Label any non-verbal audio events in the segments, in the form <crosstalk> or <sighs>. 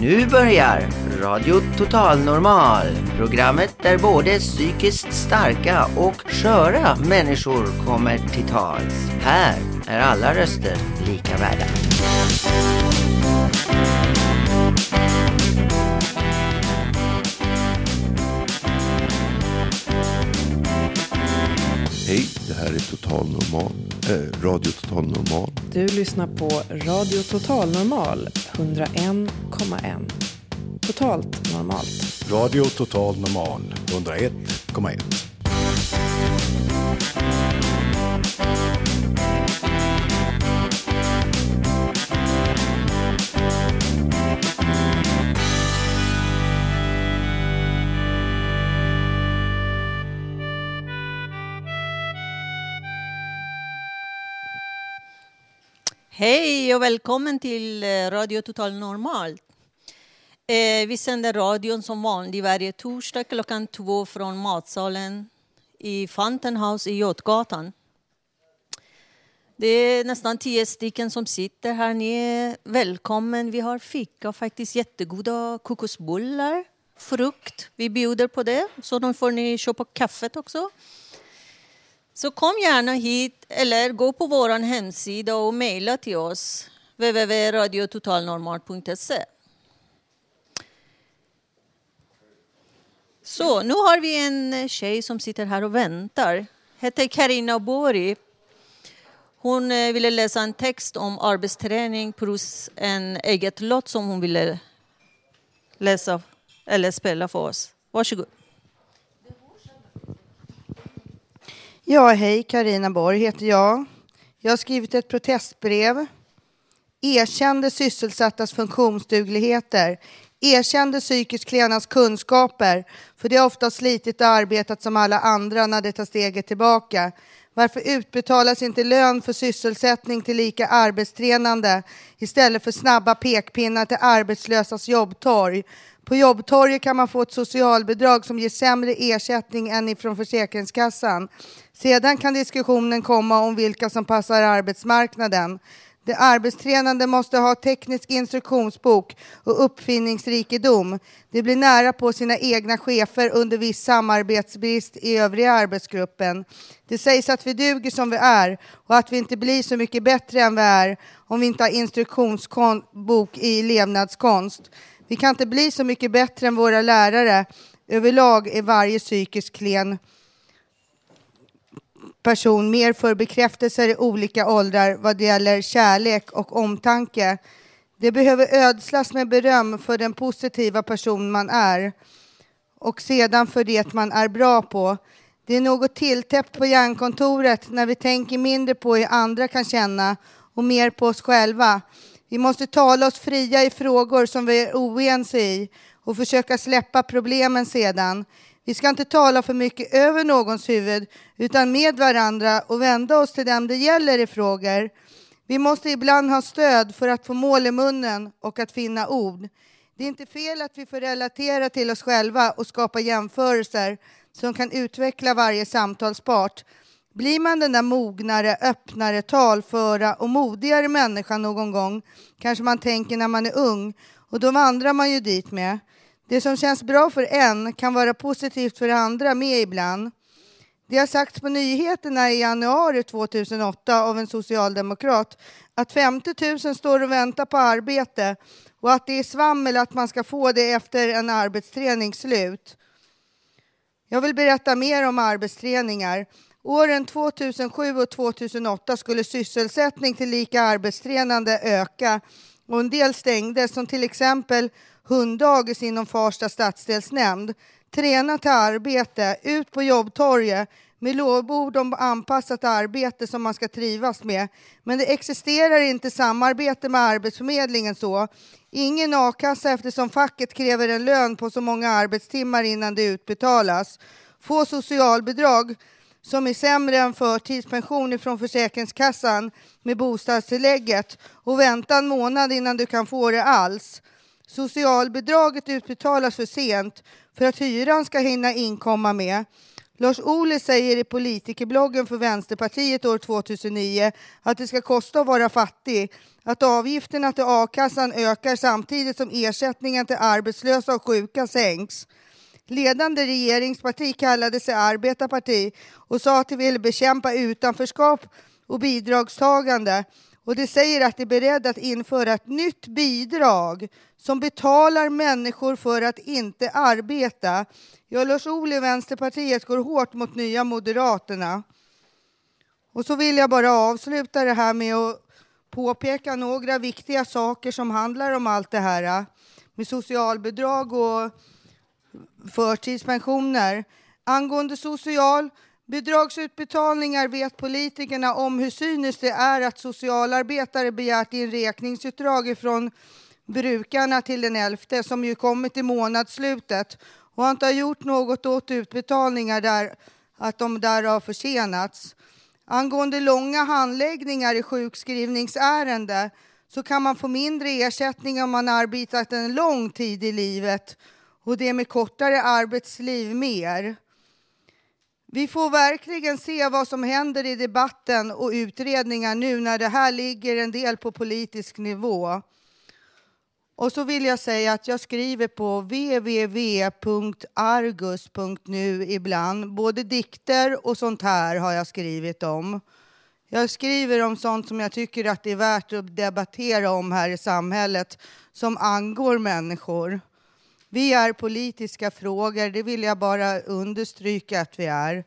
Nu börjar Radio Total Normal. Programmet där både psykiskt starka och sköra människor kommer till tals. Här är alla röster lika värda. Hej, det här är Total Normal, Radio Total Normal. Du lyssnar på Radio Total Normal 101,1. Totalt normalt. Radio Total Normal 101,1. Hej och välkommen till eh, Radio Total Normal. Eh, vi sänder radion som vanligt varje torsdag klockan två från matsalen i Fountain House i Götgatan. Det är nästan tio stycken som sitter här. Ni är välkommen. Vi har fika och faktiskt jättegoda kokosbullar, frukt. Vi bjuder på det, så de får ni köpa kaffet också. Så kom gärna hit eller gå på vår hemsida och mejla till oss www.radiototalnormal.se. Så nu har vi en tjej som sitter här och väntar. Heter Karina Bori. Hon eh, ville läsa en text om arbetsträning plus en eget låt som hon ville läsa eller spela för oss. Varsågod. Ja, hej, Karina Borg heter jag. Jag har skrivit ett protestbrev. Erkände sysselsattas funktionsdugligheter. Erkände psykiskt klenas kunskaper. För det har ofta slitit och arbetat som alla andra när det tar steget tillbaka. Varför utbetalas inte lön för sysselsättning till lika arbetstränande istället för snabba pekpinnar till arbetslösas jobbtorg? På jobbtorget kan man få ett socialbidrag som ger sämre ersättning än ifrån Försäkringskassan. Sedan kan diskussionen komma om vilka som passar arbetsmarknaden. De arbetstränande måste ha teknisk instruktionsbok och uppfinningsrikedom. De blir nära på sina egna chefer under viss samarbetsbrist i övriga arbetsgruppen. Det sägs att vi duger som vi är och att vi inte blir så mycket bättre än vi är om vi inte har instruktionsbok i levnadskonst. Vi kan inte bli så mycket bättre än våra lärare. Överlag är varje psykiskt klen person mer för bekräftelser i olika åldrar vad det gäller kärlek och omtanke. Det behöver ödslas med beröm för den positiva person man är och sedan för det man är bra på. Det är något tilltäppt på hjärnkontoret när vi tänker mindre på hur andra kan känna och mer på oss själva. Vi måste tala oss fria i frågor som vi är oense i och försöka släppa problemen sedan. Vi ska inte tala för mycket över någons huvud utan med varandra och vända oss till dem det gäller i frågor. Vi måste ibland ha stöd för att få mål i munnen och att finna ord. Det är inte fel att vi får relatera till oss själva och skapa jämförelser som kan utveckla varje samtalspart. Blir man den där mognare, öppnare, talföra och modigare människan någon gång kanske man tänker när man är ung och då vandrar man ju dit med. Det som känns bra för en kan vara positivt för andra med ibland. Det har sagts på nyheterna i januari 2008 av en socialdemokrat att 50 000 står och väntar på arbete och att det är svammel att man ska få det efter en arbetsträning slut. Jag vill berätta mer om arbetsträningar. Åren 2007 och 2008 skulle sysselsättning till lika arbetstränande öka och en del stängdes som till exempel hunddagis inom Farsta stadsdelsnämnd. Träna till arbete, ut på jobbtorget med lovord om anpassat arbete som man ska trivas med. Men det existerar inte samarbete med Arbetsförmedlingen så. Ingen a-kassa eftersom facket kräver en lön på så många arbetstimmar innan det utbetalas. Få socialbidrag som är sämre än förtidspension från Försäkringskassan med bostadstillägget och vänta en månad innan du kan få det alls. Socialbidraget utbetalas för sent för att hyran ska hinna inkomma med. Lars Ohly säger i politikerbloggen för Vänsterpartiet år 2009 att det ska kosta att vara fattig, att avgifterna till a-kassan ökar samtidigt som ersättningen till arbetslösa och sjuka sänks. Ledande regeringsparti kallade sig arbetarparti och sa att de ville bekämpa utanförskap och bidragstagande och det säger att de är beredda att införa ett nytt bidrag som betalar människor för att inte arbeta. Ja, Lars Ohly, Vänsterpartiet, går hårt mot Nya Moderaterna. Och så vill jag bara avsluta det här med att påpeka några viktiga saker som handlar om allt det här eh, med socialbidrag och förtidspensioner. Angående social bidragsutbetalningar vet politikerna om hur cyniskt det är att socialarbetare begärt in räkningsutdrag ifrån brukarna till den elfte som ju kommit i månadsslutet och inte har gjort något åt utbetalningar där att de där har försenats. Angående långa handläggningar i sjukskrivningsärende så kan man få mindre ersättning om man arbetat en lång tid i livet och det med kortare arbetsliv mer. Vi får verkligen se vad som händer i debatten och utredningar nu när det här ligger en del på politisk nivå. Och så vill jag säga att jag skriver på www.argus.nu ibland. Både dikter och sånt här har jag skrivit om. Jag skriver om sånt som jag tycker att det är värt att debattera om här i samhället som angår människor. Vi är politiska frågor, det vill jag bara understryka att vi är.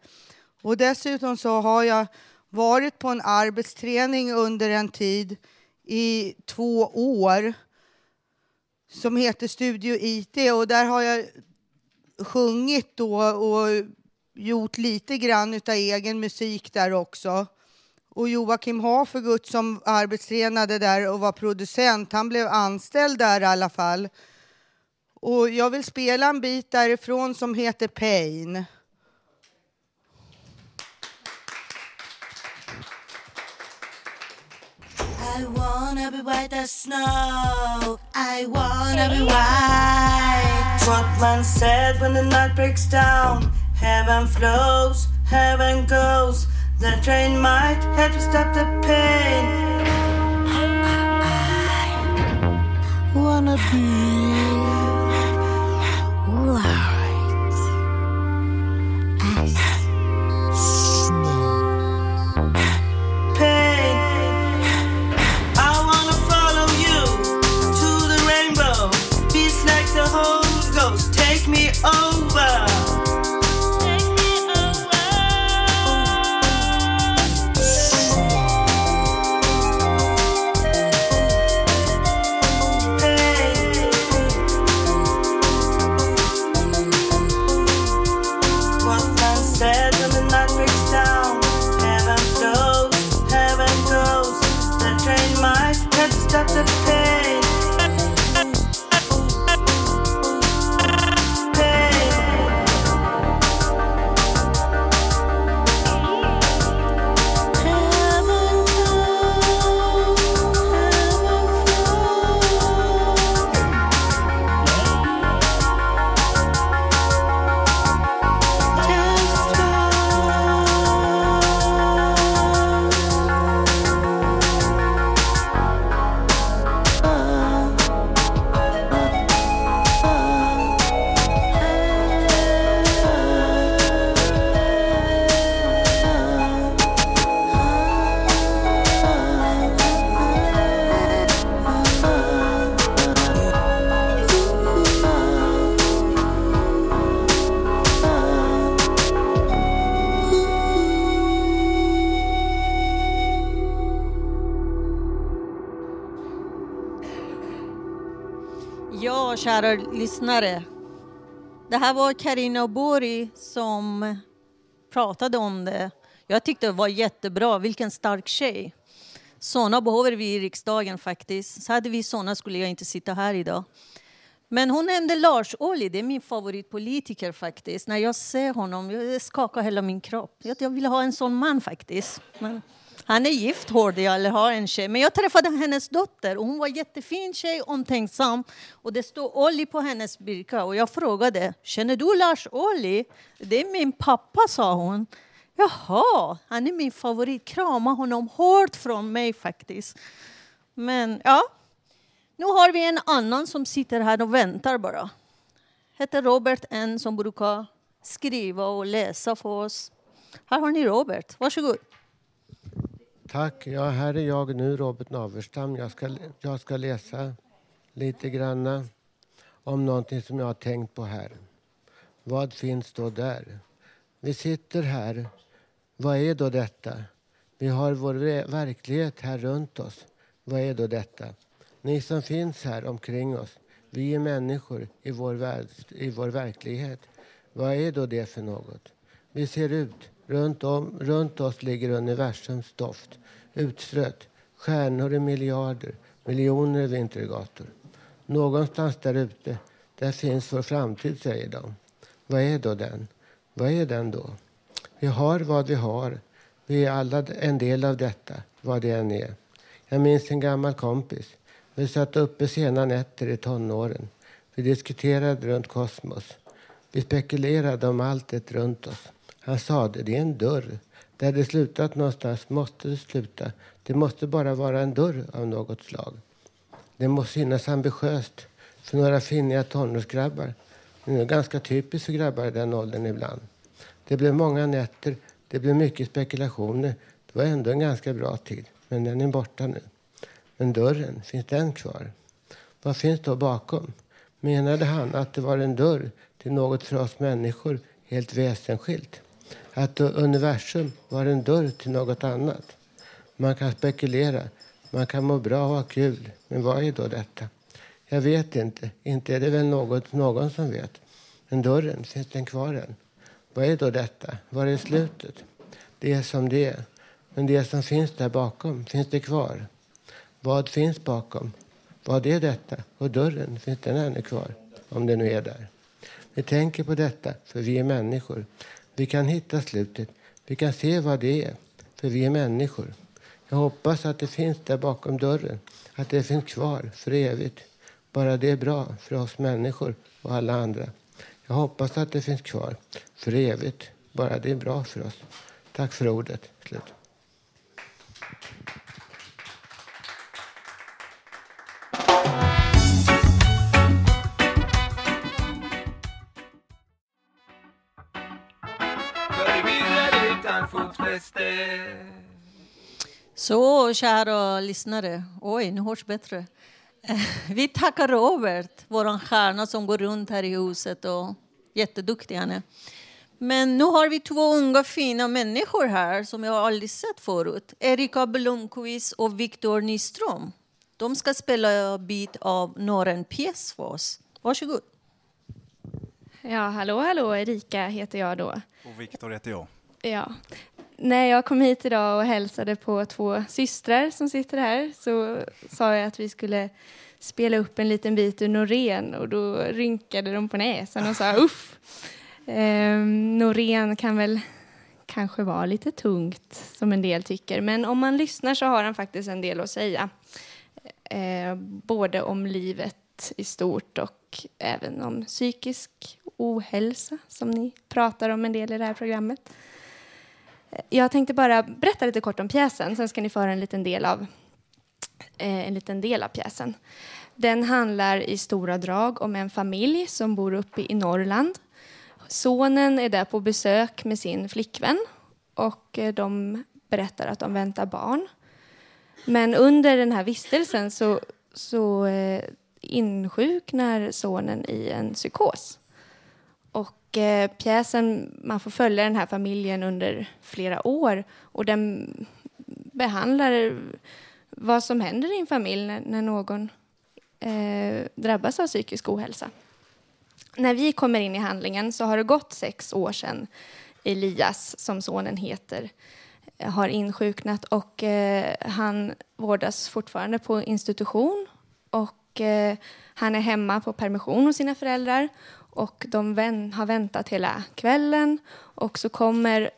Och dessutom så har jag varit på en arbetsträning under en tid i två år som heter Studio IT och där har jag sjungit då och gjort lite grann av egen musik där också. Och Joakim Hafergut som arbetstränade där och var producent, han blev anställd där i alla fall. Och jag vill spela en bit därifrån som heter Pain. I wanna be white as snow. I wanna be white. What man said when the night breaks down. Heaven flows, heaven goes. The train might have to stop the pain. I wanna be lyssnare. Det här var Karina Bori som pratade om det. Jag tyckte det var jättebra. Vilken stark tjej. Såna behöver vi i riksdagen faktiskt. Så hade vi såna skulle jag inte sitta här idag. Men hon nämnde Lars Ohly, det är min favoritpolitiker faktiskt. När jag ser honom, jag skakar hela min kropp. Jag jag vill ha en sån man faktiskt. Men han är gift, hörde jag, eller har en tjej. Men jag träffade hennes dotter. Hon var jättefin tjej, omtänksam. Och det stod Olli på hennes birka. Och jag frågade, känner du Lars Olli? Det är min pappa, sa hon. Jaha, han är min favorit. Krama honom hårt från mig faktiskt. Men ja, nu har vi en annan som sitter här och väntar bara. Heter Robert N som brukar skriva och läsa för oss. Här har ni Robert, varsågod. Tack. Ja, här är jag nu, Robert Naverstam. Jag ska, jag ska läsa lite granna om någonting som jag har tänkt på här. Vad finns då där? Vi sitter här. Vad är då detta? Vi har vår verklighet här runt oss. Vad är då detta? Ni som finns här omkring oss, vi är människor i vår, värld, i vår verklighet. Vad är då det för något? Vi ser ut. Runt, om, runt oss ligger universums doft. Utstrött. Stjärnor i miljarder. Miljoner i vintergator. Någonstans där ute, där finns vår framtid, säger de. Vad är då den? Vad är den då? Vi har vad vi har. Vi är alla en del av detta, vad det än är. Jag minns en gammal kompis. Vi satt uppe sena nätter i tonåren. Vi diskuterade runt kosmos. Vi spekulerade om allt det runt oss. Han sade, det är en dörr. Där det slutat någonstans måste det sluta. Det måste bara vara en dörr av något slag. Det måste synas ambitiöst för några finniga tonårsgrabbar. Det är ganska typiskt för grabbar i den åldern ibland. Det blev många nätter, det blev mycket spekulationer. Det var ändå en ganska bra tid, men den är borta nu. Men dörren, finns den kvar? Vad finns då bakom? Menade han att det var en dörr till något för oss människor helt väsensskilt? Att universum var en dörr till något annat? Man kan spekulera, man kan må bra och ha kul, men vad är då detta? Jag vet inte, inte är det väl något någon som vet. Men dörren, finns den kvar än? Vad är då detta? Var är slutet? Det är som det är. Men det som finns där bakom, finns det kvar? Vad finns bakom? Vad är detta? Och dörren, finns den ännu kvar? Om den nu är där. Vi tänker på detta, för vi är människor. Vi kan hitta slutet. Vi kan se vad det är, för vi är människor. Jag hoppas att det finns där bakom dörren, att det finns kvar för evigt. Bara det är bra för oss människor och alla andra. Jag hoppas att det finns kvar för evigt. Bara det är bra för oss. Tack för ordet. Slut. Så, kära lyssnare. Oj, nu hörs bättre. <laughs> Vi tackar Robert, vår stjärna som går runt här i huset. och Jätteduktig han är. Men nu har vi två unga fina människor här som jag aldrig sett förut. Erika Blomqvist och Viktor Nyström. De ska spela en bit av några pjäs för oss. Varsågod. Ja, hallå, hallå. Erika heter jag då. Och Viktor heter jag. Ja. När jag kom hit idag och hälsade på två systrar som sitter här så sa jag att vi skulle spela upp en liten bit ur Norén och då rynkade de på näsan och sa <laughs> uff. Eh, Norén kan väl kanske vara lite tungt som en del tycker men om man lyssnar så har han faktiskt en del att säga. Eh, både om livet i stort och även om psykisk ohälsa som ni pratar om en del i det här programmet. Jag tänkte bara berätta lite kort om pjäsen, sen ska ni få höra en liten del av, eh, en liten del av pjäsen. Den handlar i stora drag om en familj som bor uppe i Norrland. Sonen är där på besök med sin flickvän och eh, de berättar att de väntar barn. Men under den här vistelsen så, så eh, insjuknar sonen i en psykos. Och eh, pjäsen, man får följa den här familjen under flera år och den behandlar vad som händer i en familj när, när någon eh, drabbas av psykisk ohälsa. När vi kommer in i handlingen så har det gått sex år sedan Elias, som sonen heter, eh, har insjuknat och eh, han vårdas fortfarande på institution och eh, han är hemma på permission hos sina föräldrar och de vän, har väntat hela kvällen och så kommer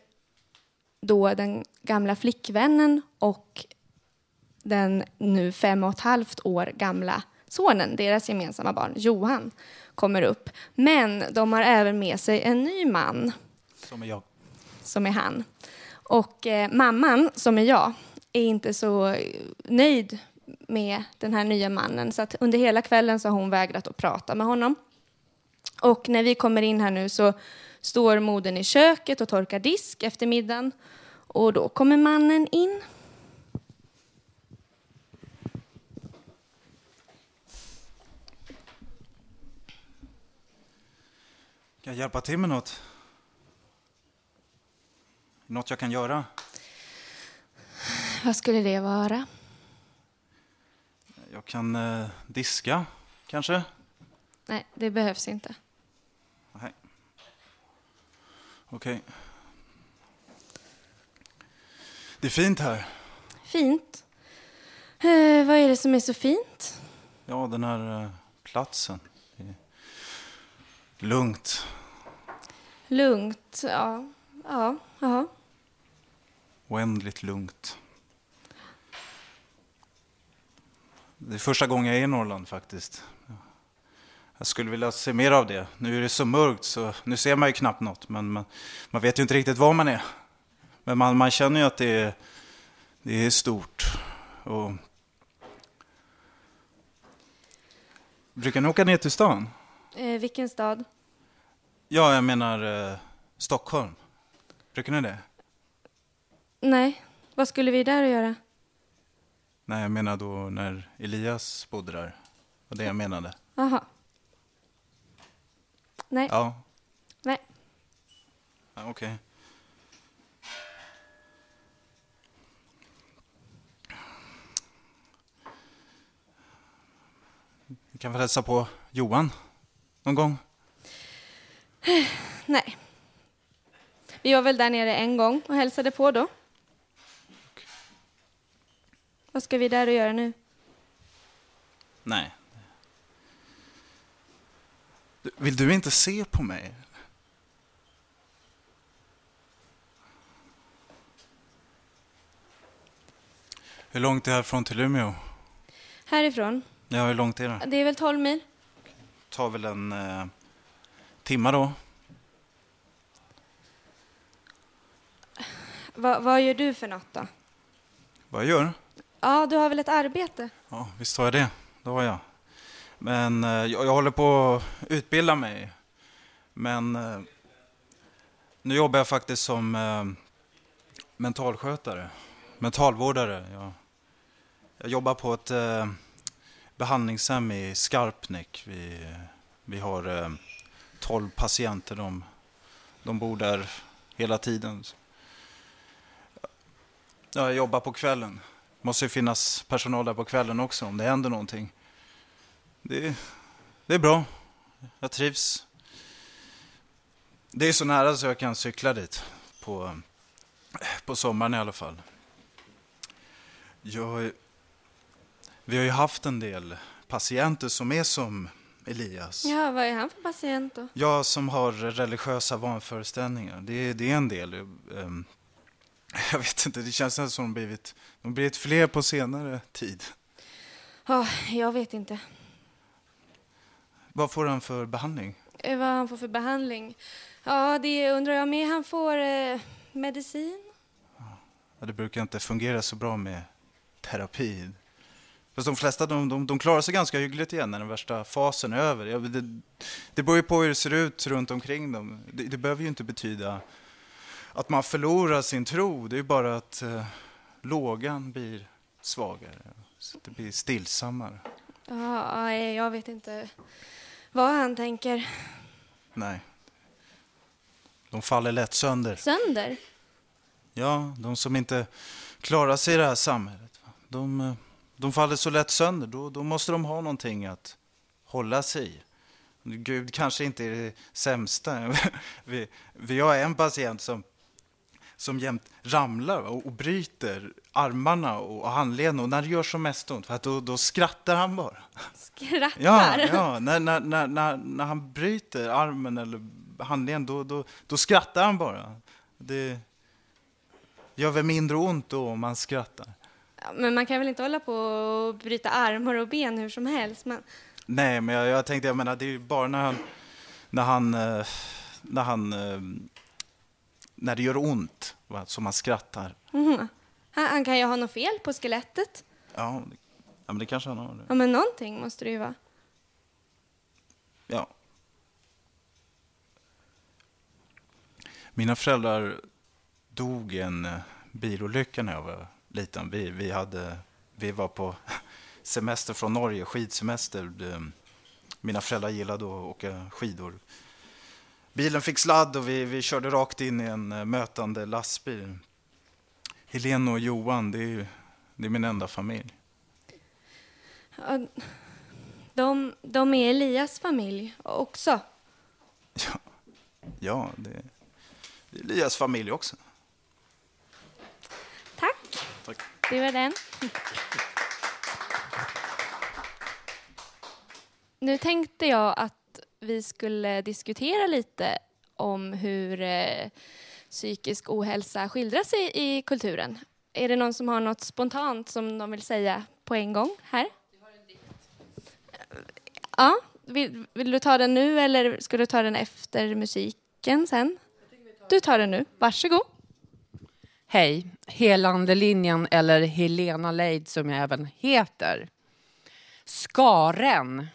då den gamla flickvännen och den nu fem och ett halvt år gamla sonen, deras gemensamma barn, Johan, kommer upp. Men de har även med sig en ny man, Som är jag. som är han. Och eh, mamman, som är jag, är inte så nöjd med den här nya mannen. Så att under hela kvällen så har hon vägrat att prata med honom. Och när vi kommer in här nu så står modern i köket och torkar disk efter middagen. Och då kommer mannen in. Kan jag hjälpa till med något? Något jag kan göra? Vad skulle det vara? Jag kan eh, diska, kanske? Nej, det behövs inte. Nej. Okej. Det är fint här. Fint. Eh, vad är det som är så fint? Ja, den här eh, platsen. Lugnt. Lugnt, ja. Ja, ja. Oändligt lugnt. Det är första gången jag är i Norrland faktiskt. Jag skulle vilja se mer av det. Nu är det så mörkt så nu ser man ju knappt något. Men man, man vet ju inte riktigt var man är. Men man, man känner ju att det är, det är stort. Och... Brukar ni åka ner till stan? Eh, vilken stad? Ja, jag menar eh, Stockholm. Brukar ni det? Nej, vad skulle vi där att göra? Nej, jag menar då när Elias bodde där. Det var det jag menade. Aha. Nej, Ja, nej. ja okej. Vi kan väl hälsa på Johan någon gång? <sighs> Nej. Vi var väl där nere en gång och hälsade på då. Vad ska vi där och göra nu? Nej. Vill du inte se på mig? Hur långt är det härifrån till Umeå? Härifrån? Ja, hur långt är det? Det är väl 12 mil? tar väl en eh, timma då. Va, vad gör du för något då? Vad jag gör? Ja, du har väl ett arbete? Ja, visst har jag det. Det har jag. Men eh, jag, jag håller på att utbilda mig. Men eh, nu jobbar jag faktiskt som eh, mentalskötare, mentalvårdare. Jag, jag jobbar på ett eh, behandlingshem i Skarpnäck. Vi, vi har eh, 12 patienter. De, de bor där hela tiden. Ja, jag jobbar på kvällen. måste ju finnas personal där på kvällen också om det händer någonting. Det, det är bra. Jag trivs. Det är så nära så jag kan cykla dit på, på sommaren i alla fall. Jag, vi har ju haft en del patienter som är som Elias. Ja, vad är han för patient då? Jag som har religiösa vanföreställningar. Det, är- det är en del. ehm, <laughs> Jag vet inte, det känns som de blivit, de blivit fler på senare tid. Ja, jag vet inte. Vad får han för behandling? Eh, Vad han får för behandling? Ja, det undrar jag med. Han får eh, medicin. Ja, det brukar inte fungera så bra med terapi. Fast de flesta de, de, de klarar sig ganska hyggligt igen när den värsta fasen är över. Ja, det, det beror ju på hur det ser ut runt omkring dem. Det, det behöver ju inte betyda att man förlorar sin tro. Det är ju bara att eh, lågan blir svagare. Så det blir stillsammare. Ja, jag vet inte vad han tänker. Nej. De faller lätt sönder. Sönder? Ja, de som inte klarar sig i det här samhället. De, eh, de faller så lätt sönder. Då, då måste de ha någonting att hålla sig i. Gud kanske inte är det sämsta. <laughs> Vi, vi har en patient som, som jämt ramlar och, och bryter armarna och handleden. Och när det gör som mest ont, för att då, då skrattar han bara. Skrattar? Ja, ja. När, när, när, när, när han bryter armen eller handleden, då, då, då skrattar han bara. Det, gör väl mindre ont då om man skrattar. Men man kan väl inte hålla på och bryta armar och ben hur som helst? Man... Nej, men jag, jag tänkte, jag menar, det är ju bara när han, när han, eh, när han, eh, när det gör ont va, som man skrattar. Mhm. Han, han kan ju ha något fel på skelettet. Ja, det, ja men det kanske han har. Ja, men någonting måste det ju vara. Ja. Mina föräldrar dog i en eh, bilolycka när jag var liten. Vi, vi, hade, vi var på <laughs> semester från Norge, skidsemester. Det- Mina föräldrar gillade att åka skidor. Bilen fick sladd och vi, vi körde rakt in i en eh, mötande lastbil. Helene och Johan, det är, ju- det är min enda familj. Ja, de, de är Elias familj också. Ja, det, det är Elias familj också. Tack. Tack. Det var den. Nu tänkte jag att vi skulle diskutera lite om hur eh, psykisk ohälsa skildras i, i kulturen. Är det någon som har något spontant som de vill säga på en gång här? Ja, vill, vill du ta den nu eller ska du ta den efter musiken sen? Du tar den nu, varsågod. Hej, Helandelinjen eller Helena Leid som jag även heter. Skaren.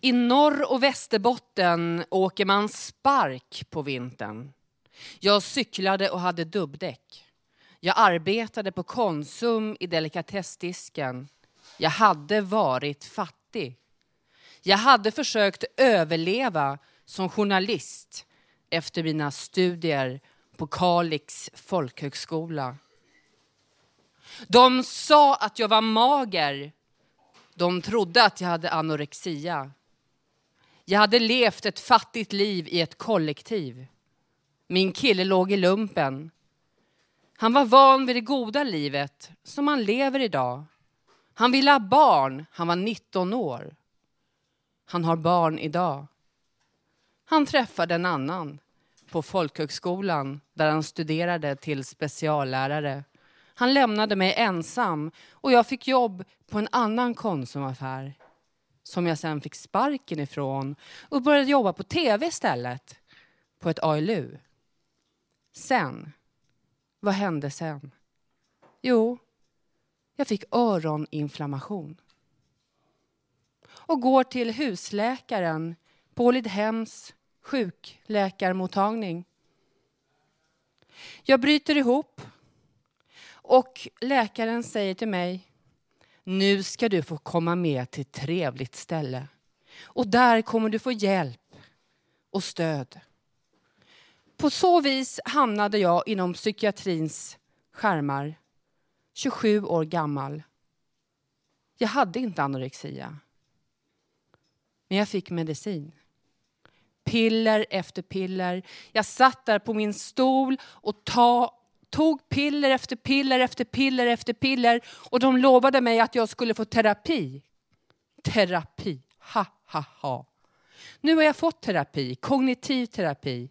I norr och Västerbotten åker man spark på vintern. Jag cyklade och hade dubbdäck. Jag arbetade på Konsum i delikatessdisken. Jag hade varit fattig. Jag hade försökt överleva som journalist efter mina studier på Kalix folkhögskola. De sa att jag var mager. De trodde att jag hade anorexia. Jag hade levt ett fattigt liv i ett kollektiv. Min kille låg i lumpen. Han var van vid det goda livet som han lever idag. Han ville ha barn. Han var 19 år. Han har barn idag. Han träffade en annan på folkhögskolan där han studerade till speciallärare. Han lämnade mig ensam och jag fick jobb på en annan Konsumaffär som jag sen fick sparken ifrån och började jobba på tv istället, på ett ALU. Sen, vad hände sen? Jo, jag fick öroninflammation och går till husläkaren på Ålidhems sjukläkarmottagning. Jag bryter ihop och läkaren säger till mig nu ska du få komma med till ett trevligt ställe och där kommer du få hjälp och stöd. På så vis hamnade jag inom psykiatrins skärmar, 27 år gammal. Jag hade inte anorexia, men jag fick medicin piller efter piller. Jag satt där på min stol och ta, tog piller efter piller efter piller efter piller och de lovade mig att jag skulle få terapi. Terapi, ha ha ha. Nu har jag fått terapi, kognitiv terapi.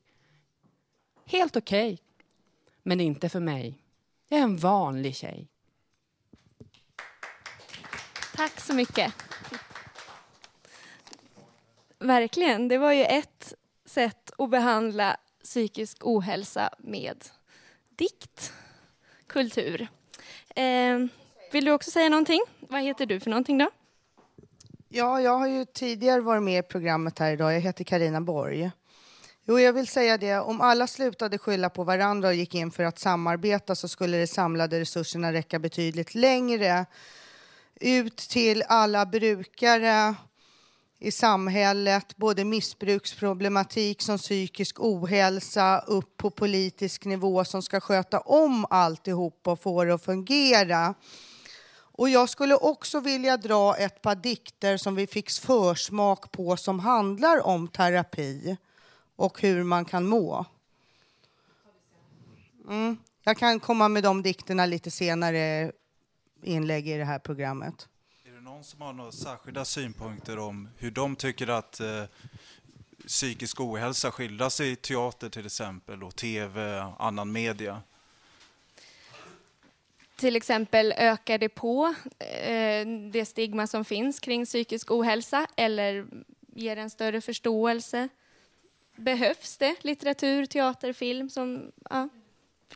Helt okej, okay. men inte för mig. Jag är en vanlig tjej. Tack så mycket. Verkligen, det var ju ett sätt att behandla psykisk ohälsa med dikt, kultur. Eh, vill du också säga någonting? Vad heter du för någonting då? Ja, jag har ju tidigare varit med i programmet här idag. Jag heter Karina Borg. Jo, jag vill säga det, om alla slutade skylla på varandra och gick in för att samarbeta så skulle de samlade resurserna räcka betydligt längre ut till alla brukare i samhället, både missbruksproblematik som psykisk ohälsa upp på politisk nivå som ska sköta om alltihop och få det att fungera. Och jag skulle också vilja dra ett par dikter som vi fick försmak på som handlar om terapi och hur man kan må. Mm. Jag kan komma med de dikterna lite senare inlägg i det här programmet. Någon som har några särskilda synpunkter om hur de tycker att eh, psykisk ohälsa skildras i teater till exempel och tv, annan media? till exempel ökar det på eh, det stigma som finns kring psykisk ohälsa eller ger en större förståelse? Behövs det litteratur, teater, film? Som, ja.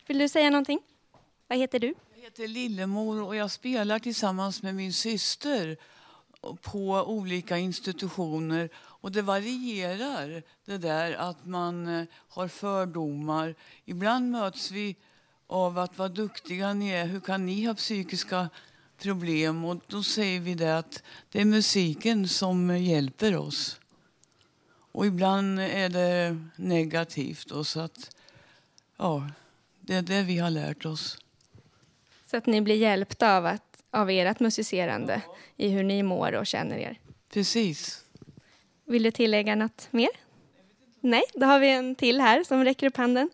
Vill du säga någonting? Vad heter du? Jag heter Lillemor och jag spelar tillsammans med min syster på olika institutioner. Och det varierar, det där att man eh, har fördomar. Ibland möts vi av att vad duktiga ni är, hur kan ni ha psykiska problem? Och då säger vi det att det är musiken som hjälper oss. Och ibland är det negativt. Och så att, ja, det är det vi har lärt oss. Så att ni blir hjälpta av, att, av ert musicerande i hur ni mår och känner er? Precis. Vill du tillägga något mer? Nej, då har vi en till här som räcker upp handen.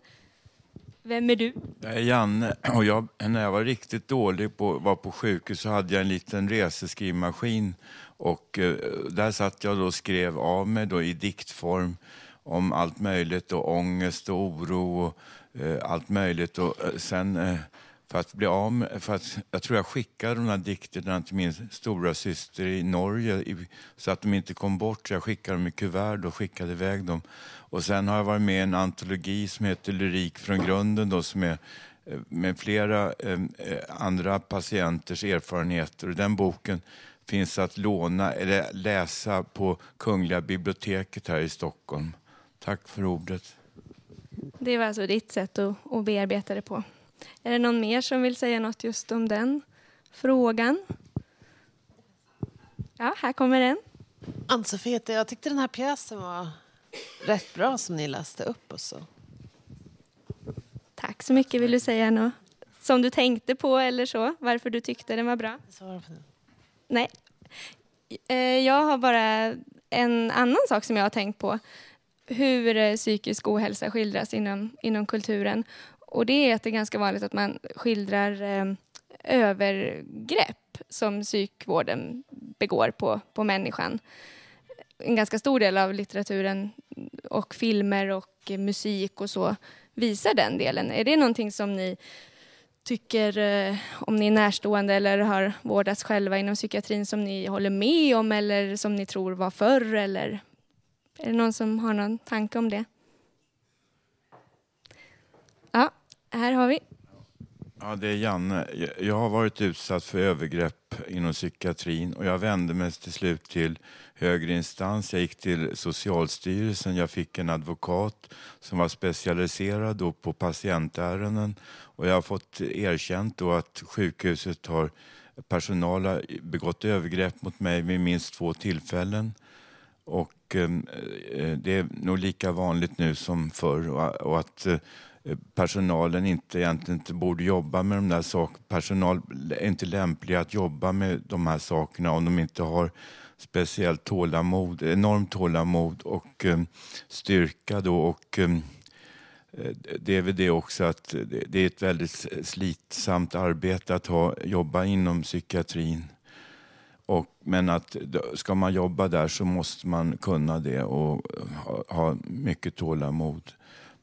Vem är du? Jag är Janne och jag, när jag var riktigt dålig på var på sjukhus så hade jag en liten reseskrivmaskin och eh, där satt jag då och skrev av mig då i diktform om allt möjligt och ångest och oro och eh, allt möjligt och eh, sen eh, för att bli av med, för att, jag tror jag skickade de här dikterna till min stora syster i Norge i, så att de inte kom bort. Jag skickade dem i kuvert och skickade iväg dem. Och sen har jag varit med i en antologi som heter Lyrik från grunden då, som är eh, med flera eh, eh, andra patienters erfarenheter. Och den boken finns att låna eller läsa på Kungliga biblioteket här i Stockholm. Tack för ordet. Det var alltså ditt sätt att, att bearbeta det på. Är det någon mer som vill säga något just om den frågan? Ja, här kommer en. Ann-Sofie, jag tyckte den här pjäsen var rätt bra som ni läste upp. Och så. Tack så mycket. Vill du säga något som du tänkte på eller så? Varför du tyckte den var bra? Nej. Eh, jag har bara en annan sak som jag har tänkt på. Hur eh, psykisk ohälsa skildras inom, inom kulturen. Och det är att det är ganska vanligt att man skildrar eh, övergrepp som psykvården begår på, på människan. En ganska stor del av litteraturen och filmer och musik och så visar den delen. Är det någonting som ni tycker, eh, om ni är närstående eller har vårdats själva inom psykiatrin, som ni håller med om eller som ni tror var förr? Eller är det någon som har någon tanke om det? Ja, här har vi. Ja, det är Janne. Jag har varit utsatt för övergrepp inom psykiatrin och jag vände mig till slut till högre instans. Jag gick till Socialstyrelsen. Jag fick en advokat som var specialiserad då på patientärenden och jag har fått erkänt då att sjukhuset har personal har begått övergrepp mot mig vid minst två tillfällen. Och eh, eh det är nog lika vanligt nu som förr och, och att eh, Eh, personalen inte egentligen inte borde jobba med de där sakerna. Personal är inte lämpliga att jobba med de här sakerna om de inte har speciellt tålamod, enormt tålamod och um, styrka då. Och, um, det är väl det också att det är ett väldigt slitsamt arbete att ha, jobba inom psykiatrin. Och, men att ska man jobba där så måste man kunna det och ha, ha mycket tålamod.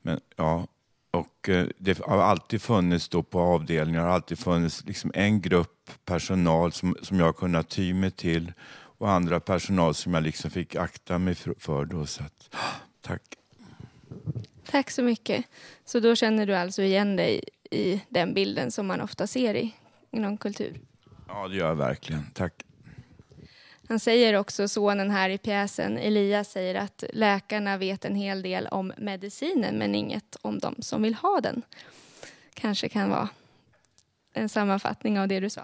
Men, ja, och eh, det har alltid funnits då på avdelningar, har alltid funnits liksom en grupp personal som, som jag kunnat ty mig till och andra personal som jag liksom fick akta mig för. Då, så att, tack. Tack så mycket. Så då känner du alltså igen dig i den bilden som man ofta ser i, inom kultur? Ja, det gör jag verkligen. Tack. Han säger också, sonen här i pjäsen, Elias säger att läkarna vet en hel del om medicinen men inget om de som vill ha den. Kanske kan vara en sammanfattning av det du sa.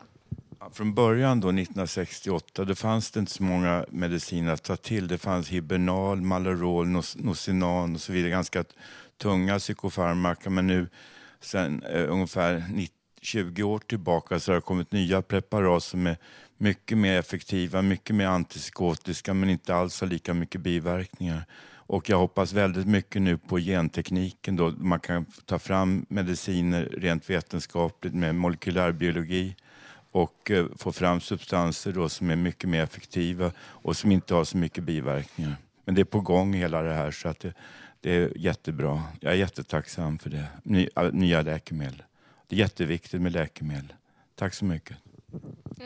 Från början då 1968 då fanns det inte så många mediciner att ta till. Det fanns Hibernal, Malarol, Nocinan och så vidare. Ganska tunga psykofarmaka. Men nu sen eh, ungefär 90, 20 år tillbaka så har det kommit nya preparat som är mycket mer effektiva, mycket mer antipsykotiska men inte alls har lika mycket biverkningar. Och jag hoppas väldigt mycket nu på gentekniken då man kan ta fram mediciner rent vetenskapligt med molekylärbiologi och eh, få fram substanser då som är mycket mer effektiva och som inte har så mycket biverkningar. Men det är på gång hela det här så att det, det är jättebra. Jag är jättetacksam för det. Ny, nya läkemedel. Det är jätteviktigt med läkemedel. Tack så mycket.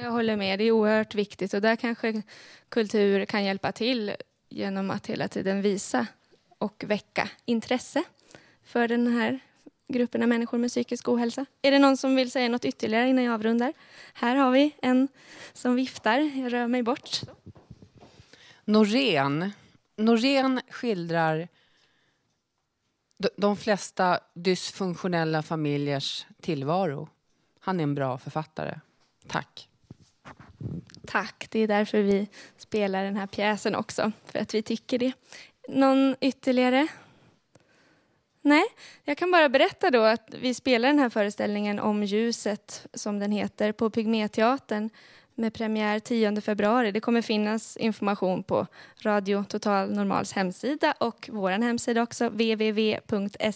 Jag håller med, det är oerhört viktigt och där kanske kultur kan hjälpa till genom att hela tiden visa och väcka intresse för den här gruppen av människor med psykisk ohälsa. Är det någon som vill säga något ytterligare innan jag avrundar? Här har vi en som viftar. Jag rör mig bort. Norén. Norén skildrar de- de flesta dysfunktionella familjers tillvaro. Han är en bra författare. Tack. Tack, det är därför vi spelar den här pjäsen också, för att vi tycker det. Någon ytterligare? Nej, jag kan bara berätta då att vi spelar den här föreställningen om ljuset, som den heter, på Pygméteatern med premiär 10 februari. Det kommer finnas information på Radio Total Normals hemsida och vår hemsida också, www.setf.se.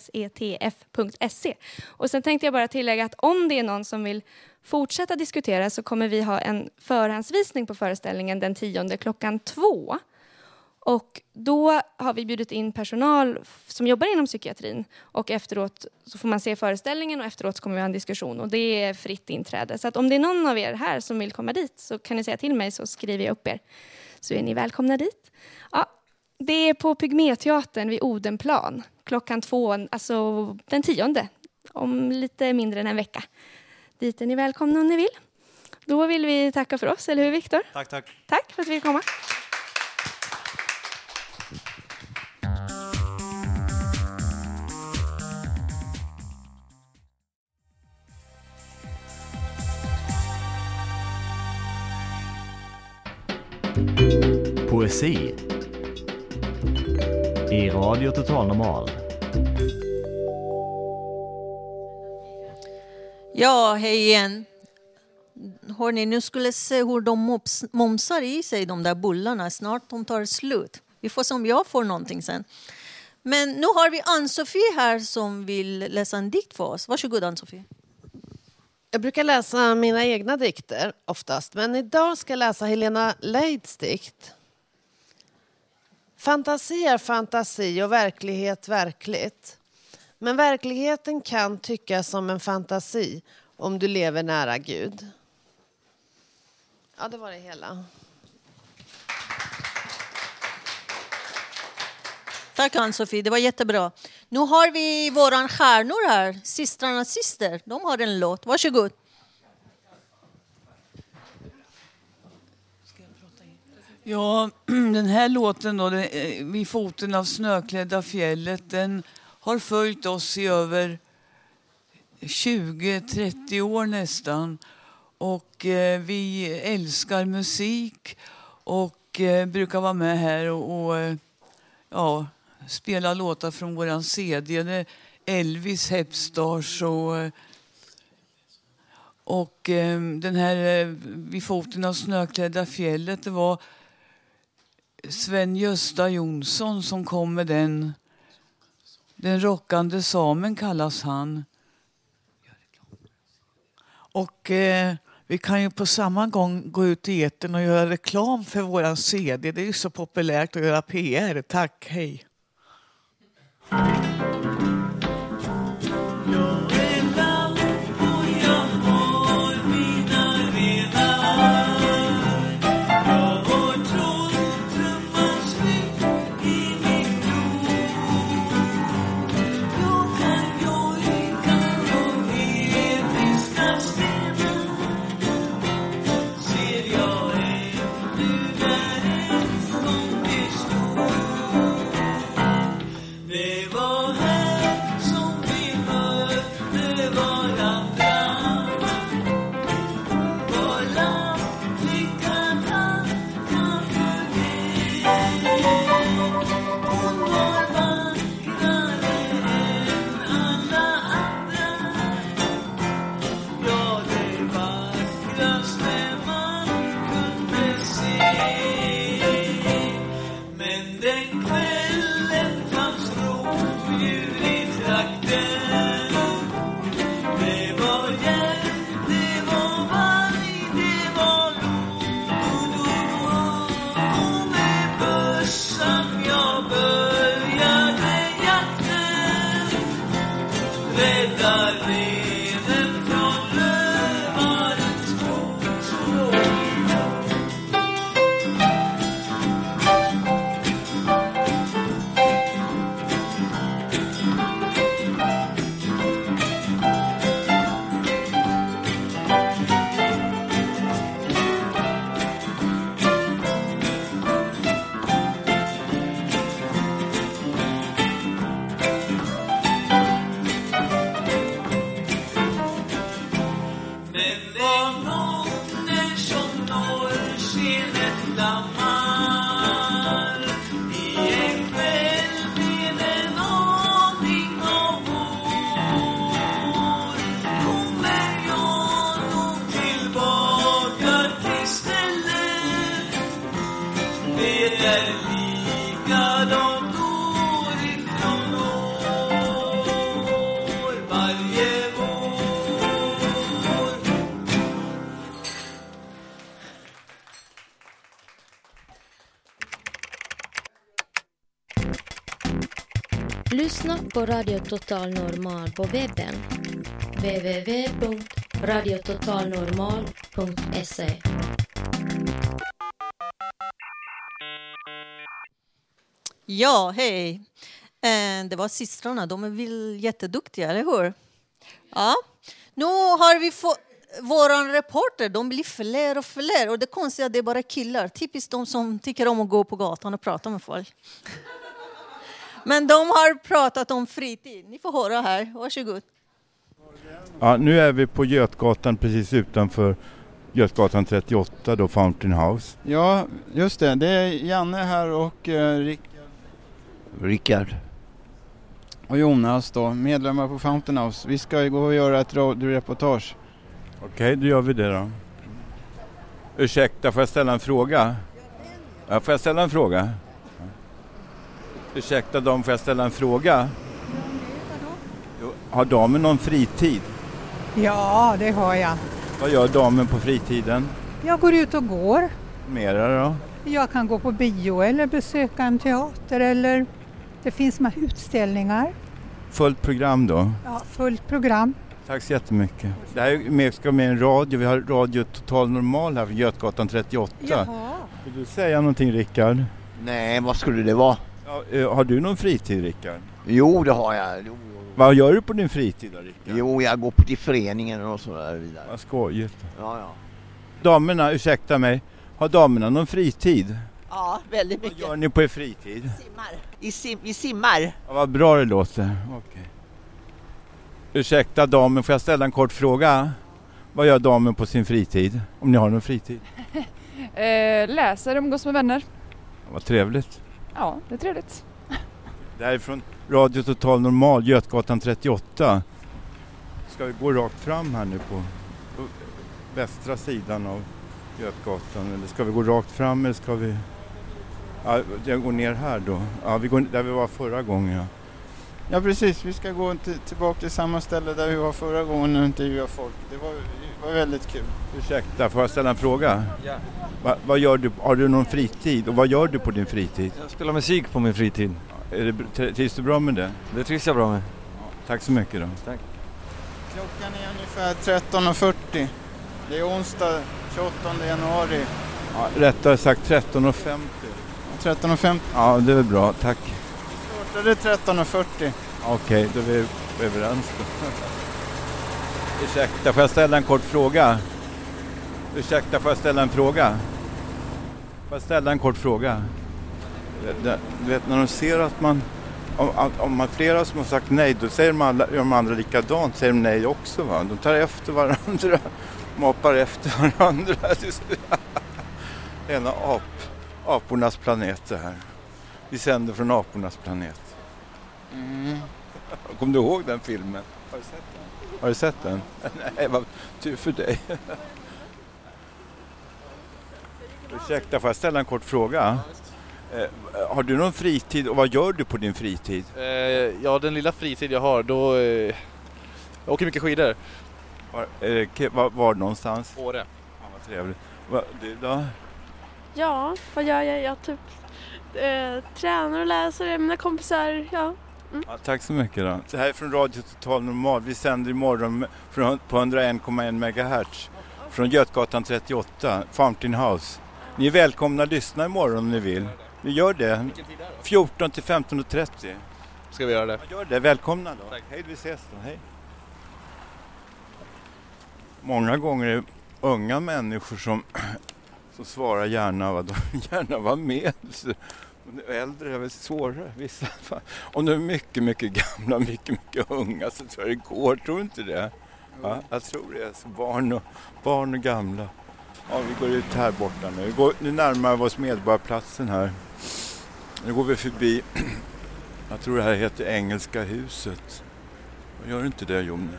Och sen tänkte jag bara tillägga att om det är någon som vill fortsätta diskutera så kommer vi ha en förhandsvisning på föreställningen den 10 klockan två. Och då har vi bjudit in personal som jobbar inom psykiatrin och efteråt så får man se föreställningen och efteråt kommer vi ha en diskussion och det är fritt inträde. Så att om det är någon av er här som vill komma dit så kan ni säga till mig så skriver jag upp er. Så är ni välkomna dit. Ja, det är på Pygméteatern vid Odenplan klockan två, alltså den tionde, om lite mindre än en vecka. Dit är ni välkomna om ni vill. Då vill vi tacka för oss, eller hur Viktor? Tack, tack. Tack för att vi fick komma. Poesi i Radio Total Normal. Ja, hej igen. Hörrni, nu skulle se hur de mops, momsar i sig de där bullarna. Snart de tar slut. Vi får se om jag får någonting sen. Men nu har vi Ann-Sofie här som vill läsa en dikt för oss. Varsågod Ann-Sofie. Jag brukar läsa mina egna dikter oftast, men idag ska jag läsa Helena Leids dikt. Fantasi är fantasi och verklighet verkligt. Men verkligheten kan tyckas som en fantasi om du lever nära Gud. Ja, det var det hela. Tack Ann-Sofie, det var jättebra. Nu har vi våran stjärnor här, systrarnas syster. De har en låt. Varsågod. Ja, <clears throat> den här låten då, den, eh, Vid foten av snöklädda fjället, den har följt oss i över 20-30 år nästan. Och eh, vi älskar musik och eh, brukar vara med här och, och eh, ja, spela låtar från våran CD. Det är Elvis, Hepstars och och ehm, den här eh, Vid foten av snöklädda fjället, det var Sven-Gösta Jonsson som kom med den. Den rockande samen kallas han. Och eh, vi kan ju på samma gång gå ut i etern och göra reklam för våran CD. Det är ju så populärt att göra PR. Tack, hej. Det var Lyssna på Radio Total Normal på webben. www.radiototalnormal.se Ja, hej. Eh, det var systrarna. De är väl jätteduktiga, eller hur? Ja. Nu har vi fått vår reporter. De blir fler och fler. Och det konstiga är att det är bara killar. Typiskt de som tycker om att gå på gatan och prata med folk. Men de har pratat om fritid. Ni får höra här. Varsågod. Ja, nu är vi på Götgatan precis utanför Götgatan 38 då, Fountain House. Ja, just det. Det är Janne här och eh, Rick Rickard. och Jonas då, medlemmar på Fountain House. Vi ska ju gå och göra ett radioreportage. Okej, då gör vi det då. Ursäkta, får jag ställa en fråga? Ja, får jag ställa en fråga? Ursäkta dam, får jag ställa en fråga? Jo, Har damen någon fritid? Ja, det har jag. Vad gör damen på fritiden? Jag går ut och går. Mera då? Jag kan gå på bio eller besöka en teater eller det finns med utställningar. Fullt program då? Ja, fullt program. Tack så jättemycket. Det här är med, ska med en radio. Vi har Radio Total Normal här från Götgatan 38. Jaha. Vill du säga någonting Rickard? Nej, vad skulle det vara? Ja, eh, har du någon fritid Rickard? Jo, det har jag. Jo, Vad gör du på din fritid då Rickard? jo jag går på till föreningen och så där vidare. Vad skojigt. Ja, ja. Damerna, ursäkta mig. Har damerna någon fritid? Ja, väldigt Vad mycket. gör ni på er fritid? Simmar. I sim, vi simmar. Ja, vad bra det låter. Okej. Ursäkta damen, får jag ställa en kort fråga? Vad gör damen på sin fritid? Om ni har någon fritid? <laughs> Eh, läser, umgås med vänner. Vad trevligt. Ja, det är trevligt. Det här är från Radio Total Normal, Götgatan 38. Ska vi gå rakt fram här nu på, på västra sidan av Götgatan? Eller ska vi gå rakt fram eller ska vi... Ja, jag går ner här då. Ja, vi går där vi var förra gången. Ja. Ja precis, vi ska gå till, tillbaka till samma ställe där vi var förra gången och intervjua folk. Det var, var väldigt kul. Ursäkta, får jag ställa en fråga? Ja. Va, vad gör du, har du någon fritid och vad gör du på din fritid? Jag spelar musik på min fritid. Är det, trivs du bra med det? Det trivs jag bra med. Tack så mycket då. Tack. Klockan är ungefär 13.40. Det är onsdag 28 januari. Ja, rättare sagt 13.50. 13.50. Ja, det är väl bra. Tack. Startade 13.40. Okej, då är vi överens då. <laughs> Ursäkta, får jag ställa en kort fråga? Ursäkta, får jag ställa en fråga? Får jag ställa en kort fråga? Du vet när de ser att man, om, om man flera som har sagt nej, då säger de, alla, gör de andra likadant, säger de nej också. Va? De tar efter varandra, <laughs> mappar efter varandra. <laughs> Rena ap, apornas planet det här. Vi sänder från apornas planet. Mm. Kommer du ihåg den filmen? Har du sett? Har du sett den? <laughs> Nej, vad tur för dig. Ursäkta, får jag ställa en kort fråga? Eh, har du någon fritid och vad gör du på din fritid? Eh, ja, den lilla fritid jag har, då... Eh, jag åker mycket skidor. Var, är det ke- var, var någonstans? Åre. Ja, vad trevligt. Va, du då? Ja, vad gör jag? Jag typ eh, tränar och läser med mina kompisar. Ja. Mm. Ja, tack så mycket då. Det här är från Radio Total Normal. Vi sänder imorgon från, på 101,1 MHz från Götgatan 38, Fountain House. Ni är välkomna att lyssna imorgon om ni vill. Vi gör det. 14 till 15.30. Ska vi göra det? Gör det. Välkomna då. Hej, vi ses då. Hej. Många gånger är det unga människor som, <clears throat> som svarar gärna, vad de <laughs> gärna var med. Äldre är väl svårare. Vissa, fall. om de är mycket, mycket gamla, mycket, mycket unga så tror jag det går. Tror du inte det? Ja, jag tror det. Så barn, och, barn och gamla. Ja, vi går ut här borta nu. Vi går, nu närmar vi oss Medborgarplatsen här. Nu går vi förbi, <clears throat> jag tror det här heter Engelska huset. Gör inte det Jonne?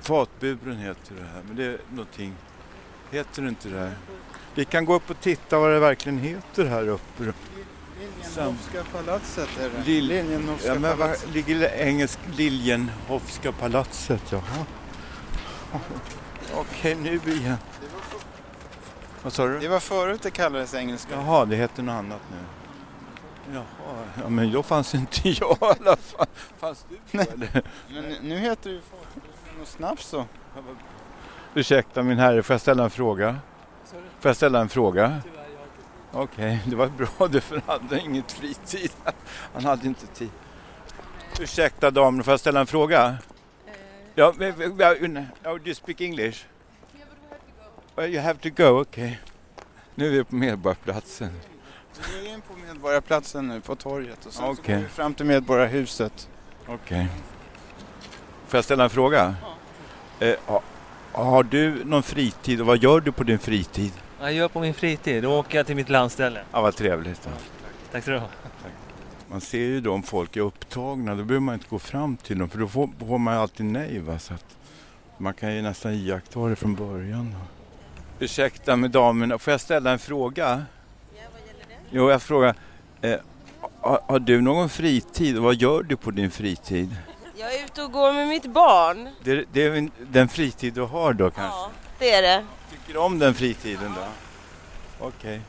Fatburen heter det här, men det är någonting, heter det inte det här? Vi kan gå upp och titta vad det verkligen heter här uppe. Liljenhofska palatset är det. Lill... Liljenhofska Ja, men var ligger det engelsk Liljenhofska palatset? Jaha. <laughs> Okej, nu igen. Vad sa du? Det var förut det kallades engelska. Jaha, det heter något annat nu. Jaha, ja, men då fanns inte jag i alla fall. Fanns du eller? Men nu- heter det ju folkbildning och snaps så. Ursäkta min herre, får jag ställa en fråga? Får jag ställa en fråga? Okej, <laughs> det var bra det för han hade inget fritid. Han hade inte tid. Ursäkta damen, får jag ställa en fråga? Ja, men- men- men- oh, do you speak English? Well, you have to go, okej. Nu är vi på Medborgarplatsen. Vi går in på Medborgarplatsen nu, på torget och sen så Okej. går vi fram till Medborgarhuset. Okej. Får jag ställa en fråga? Eh, ha, har du någon fritid och vad gör du på din fritid? Jag gör på min fritid, då åker jag till mitt landställe. Ja, vad trevligt. Då. Tack ska du ha. Man ser ju då om folk är upptagna, då behöver man inte gå fram till dem för då får, får man ju alltid nej. Va? Så att man kan ju nästan iaktta det från början. Ursäkta med damerna, får jag ställa en fråga? Jo, jag frågar. Eh, har, har du någon fritid och vad gör du på din fritid? Jag är ute och går med mitt barn. Det, det är den fritid du har då kanske? Ja, det är det. Tycker du om den fritiden då? Okej.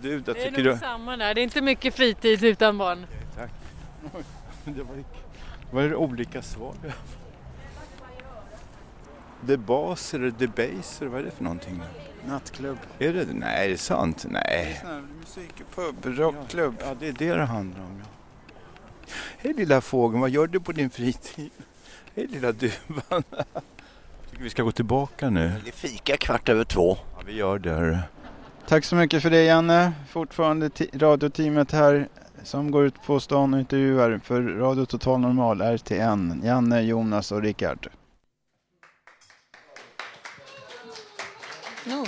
Du då, Det är tycker nog du? samma där. Det är inte mycket fritid utan barn. Tack. <laughs> Det var, var det olika svar? <laughs> Debaser eller debaser, vad är det för någonting? Nattklubb. Är det Nej, är det sant? Nej. Musikpub, rockklubb. Ja, det är det det handlar om. Ja. Hej lilla fågeln, vad gör du på din fritid? Hej lilla duvan. <laughs> Tycker vi ska gå tillbaka nu. Det är fika kvart över två. Ja, vi gör det. Tack så mycket för det Janne. Fortfarande radioteamet här som går ut på stan och intervjuar för Radio Total Normal RTN. Janne, Jonas och Rickard. Ja.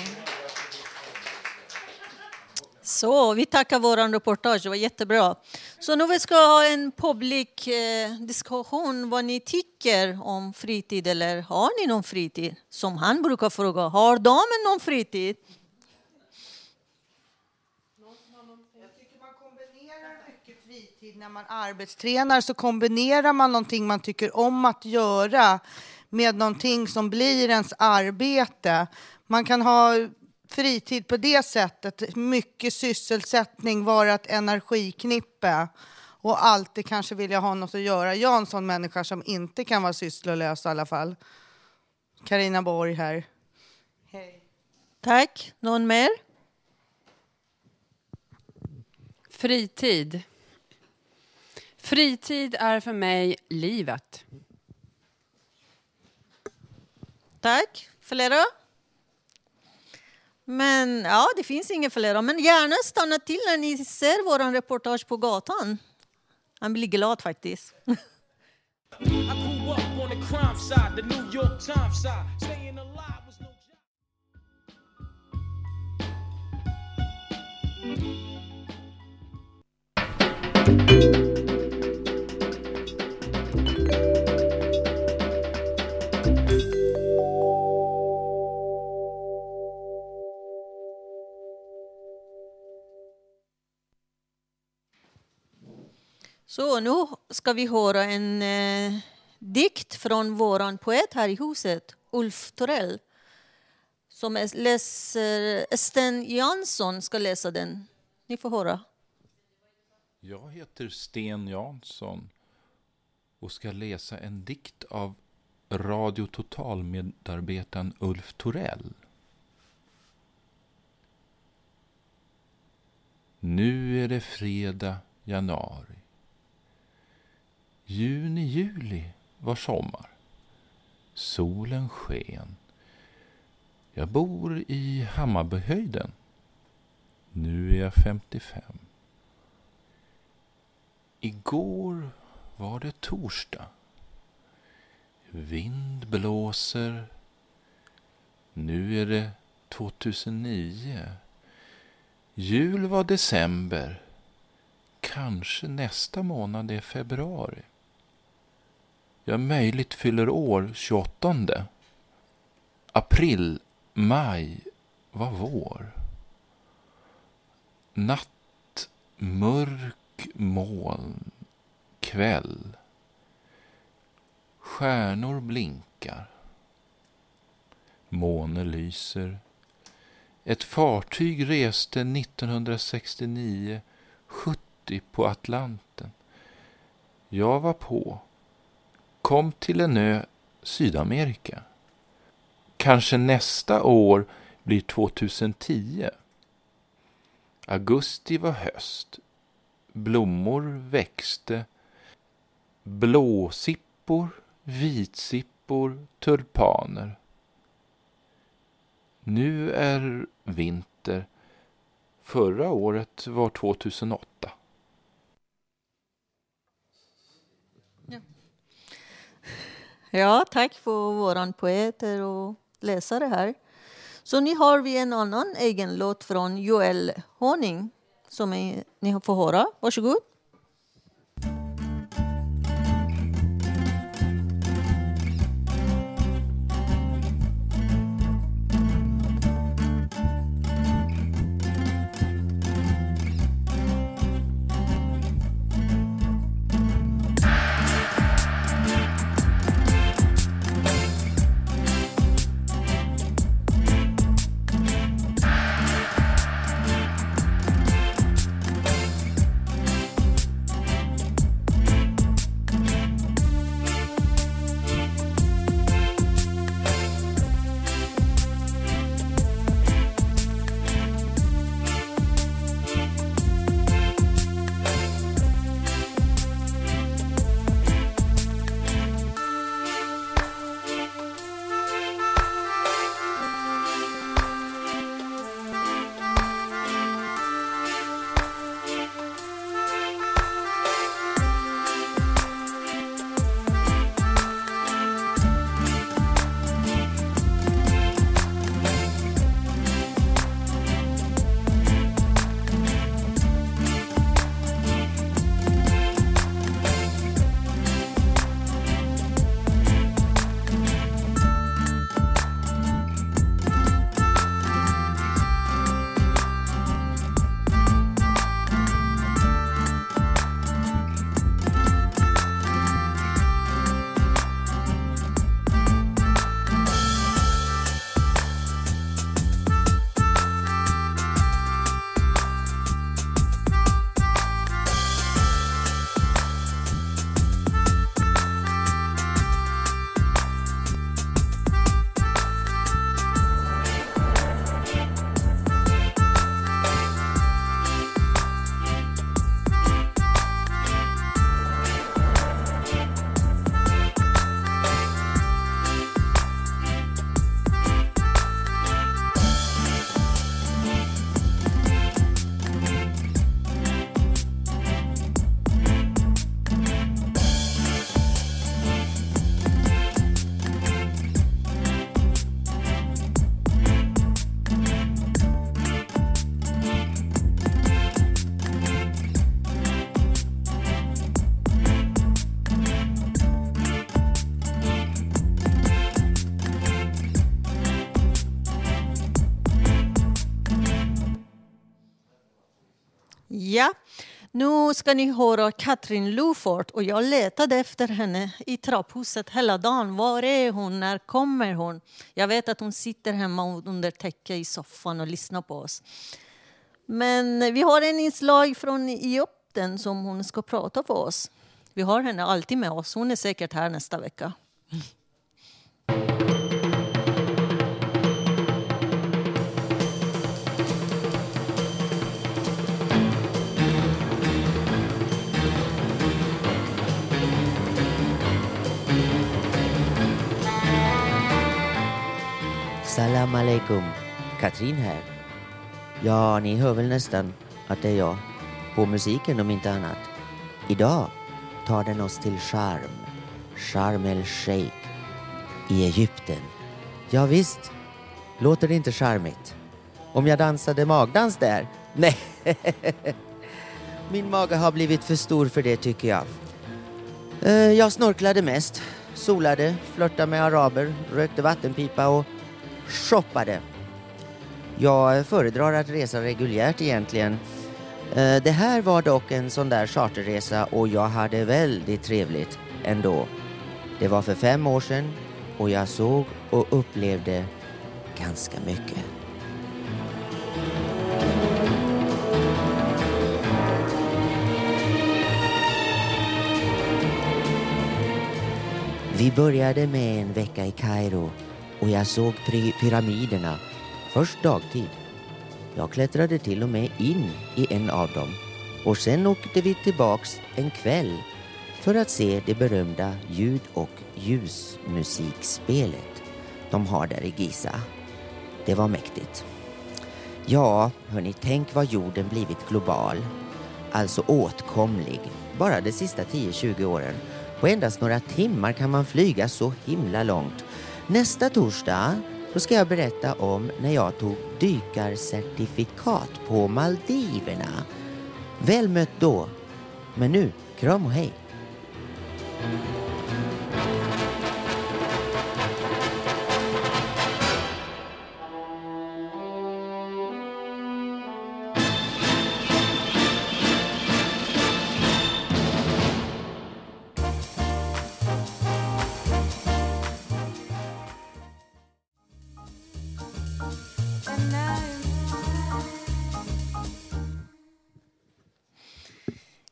Så, vi tackar vår reportage, det var jättebra. Så nu vi ska ha en publik eh, diskussion vad ni tycker om fritid eller har ni någon fritid? Som han brukar fråga, har damen någon fritid? mycket fritid när man arbetstränar så kombinerar man någonting man tycker om att göra med någonting som blir ens arbete. Man kan ha fritid på det sättet, mycket sysselsättning, vara ett energiknippe och alltid kanske vilja ha något att göra. Jag är en sån människa som inte kan vara sysslolös i alla fall. Karina Borg här. Tack. Någon mer? Fritid. Fritid är för mig livet. Tack. Flera? Men ja, det finns inga fler. Men gärna stanna till när ni ser vår reportage på gatan. Han blir glad faktiskt. <laughs> Så nu ska vi höra en eh, dikt från vår poet här i huset, Ulf Torell. Som är- läser, Sten Jansson ska läsa den. Ni får höra. Jag heter Sten Jansson och ska läsa en dikt av Radio Total-medarbetaren Ulf Torell. Nu är det fredag januari. Juni, juli var sommar. Solen sken. Jag bor i Hammarbyhöjden. Nu är jag 55. Igår var det torsdag. Vind blåser. Nu är det 2009. Jul var december. Kanske nästa månad är februari. Jag möjligt fyller år 28. April, maj, var vår. Natt, mörk moln, kväll. Stjärnor blinkar. Måne lyser. Ett fartyg reste 1969 70 på Atlanten. Jag var på. Kom till en ö, Sydamerika. Kanske nästa år blir 2010. Augusti var höst. Blommor växte. Blåsippor, vitsippor, tulpaner. Nu är vinter. Förra året var 2008. Ja, tack för våran poeter och läsare här. Så nu har vi en annan egen låt från Joel Honing som ni får höra. Varsågod. Nu ska ni höra Katrin Lufort och jag letade efter henne i trapphuset hela dagen. Var är hon? När kommer hon? Jag vet att hon sitter hemma under täcke i soffan och lyssnar på oss. Men vi har en inslag från Egypten som hon ska prata för oss. Vi har henne alltid med oss. Hon är säkert här nästa vecka. Salam aleikum. Katrin här. Ja, ni hör väl nästan att det är jag. På musiken om inte annat. Idag tar den oss till Sharm. Sharm el Sheikh. I Egypten. Ja, visst. Låter det inte charmigt? Om jag dansade magdans där? <laughs> Nej. Min mage har blivit för stor för det tycker jag. Eh, jag snorklade mest, solade, flörtade med araber, rökte vattenpipa och shoppade. Jag föredrar att resa reguljärt egentligen. Eh, det här var dock en sån där charterresa och jag hade väldigt trevligt ändå. Det var för fem år sedan och jag såg och upplevde ganska mycket. Vi började med en vecka i Kairo och jag såg pyramiderna först dagtid. Jag klättrade till och med in i en av dem och sen åkte vi tillbaks en kväll för att se det berömda ljud och ljusmusikspelet de har där i Giza. Det var mäktigt. Ja, hörni, tänk vad jorden blivit global. Alltså åtkomlig. Bara de sista 10-20 åren. På endast några timmar kan man flyga så himla långt. Nästa torsdag då ska jag berätta om när jag tog dykarcertifikat på Maldiverna. Väl mött då. Men nu, kram och hej.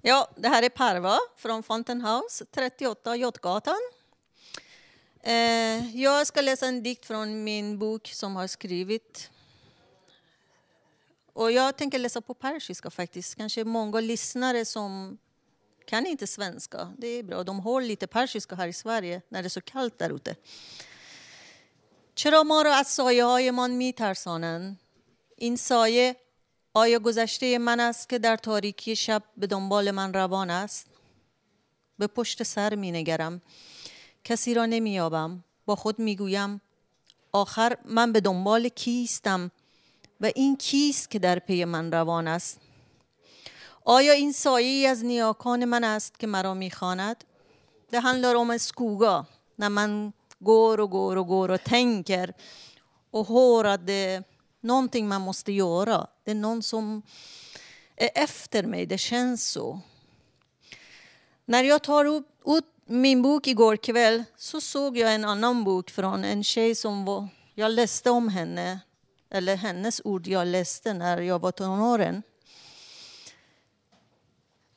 Ja, det här är Parva från Fountain House, 38 Götgatan. Eh, jag ska läsa en dikt från min bok som har skrivit. Och jag tänker läsa på persiska faktiskt. Kanske många lyssnare som kan inte svenska. Det är bra. De har lite persiska här i Sverige när det är så kallt där ute. چرا ما را از سایه هایمان می ترسانند؟ این سایه آیا گذشته من است که در تاریکی شب به دنبال من روان است؟ به پشت سر می نگرم. کسی را نمی یابم. با خود می گویم آخر من به دنبال کیستم و این کیست که در پی من روان است؟ آیا این سایه ای از نیاکان من است که مرا می خواند؟ Det handlar om en skoga när man går och går och går och någonting man måste göra. Det är någon som är efter mig, det känns så. När jag tar upp, ut min bok igår kväll så såg jag en annan bok från en tjej som var, jag läste om henne, eller hennes ord jag läste när jag var tonåren.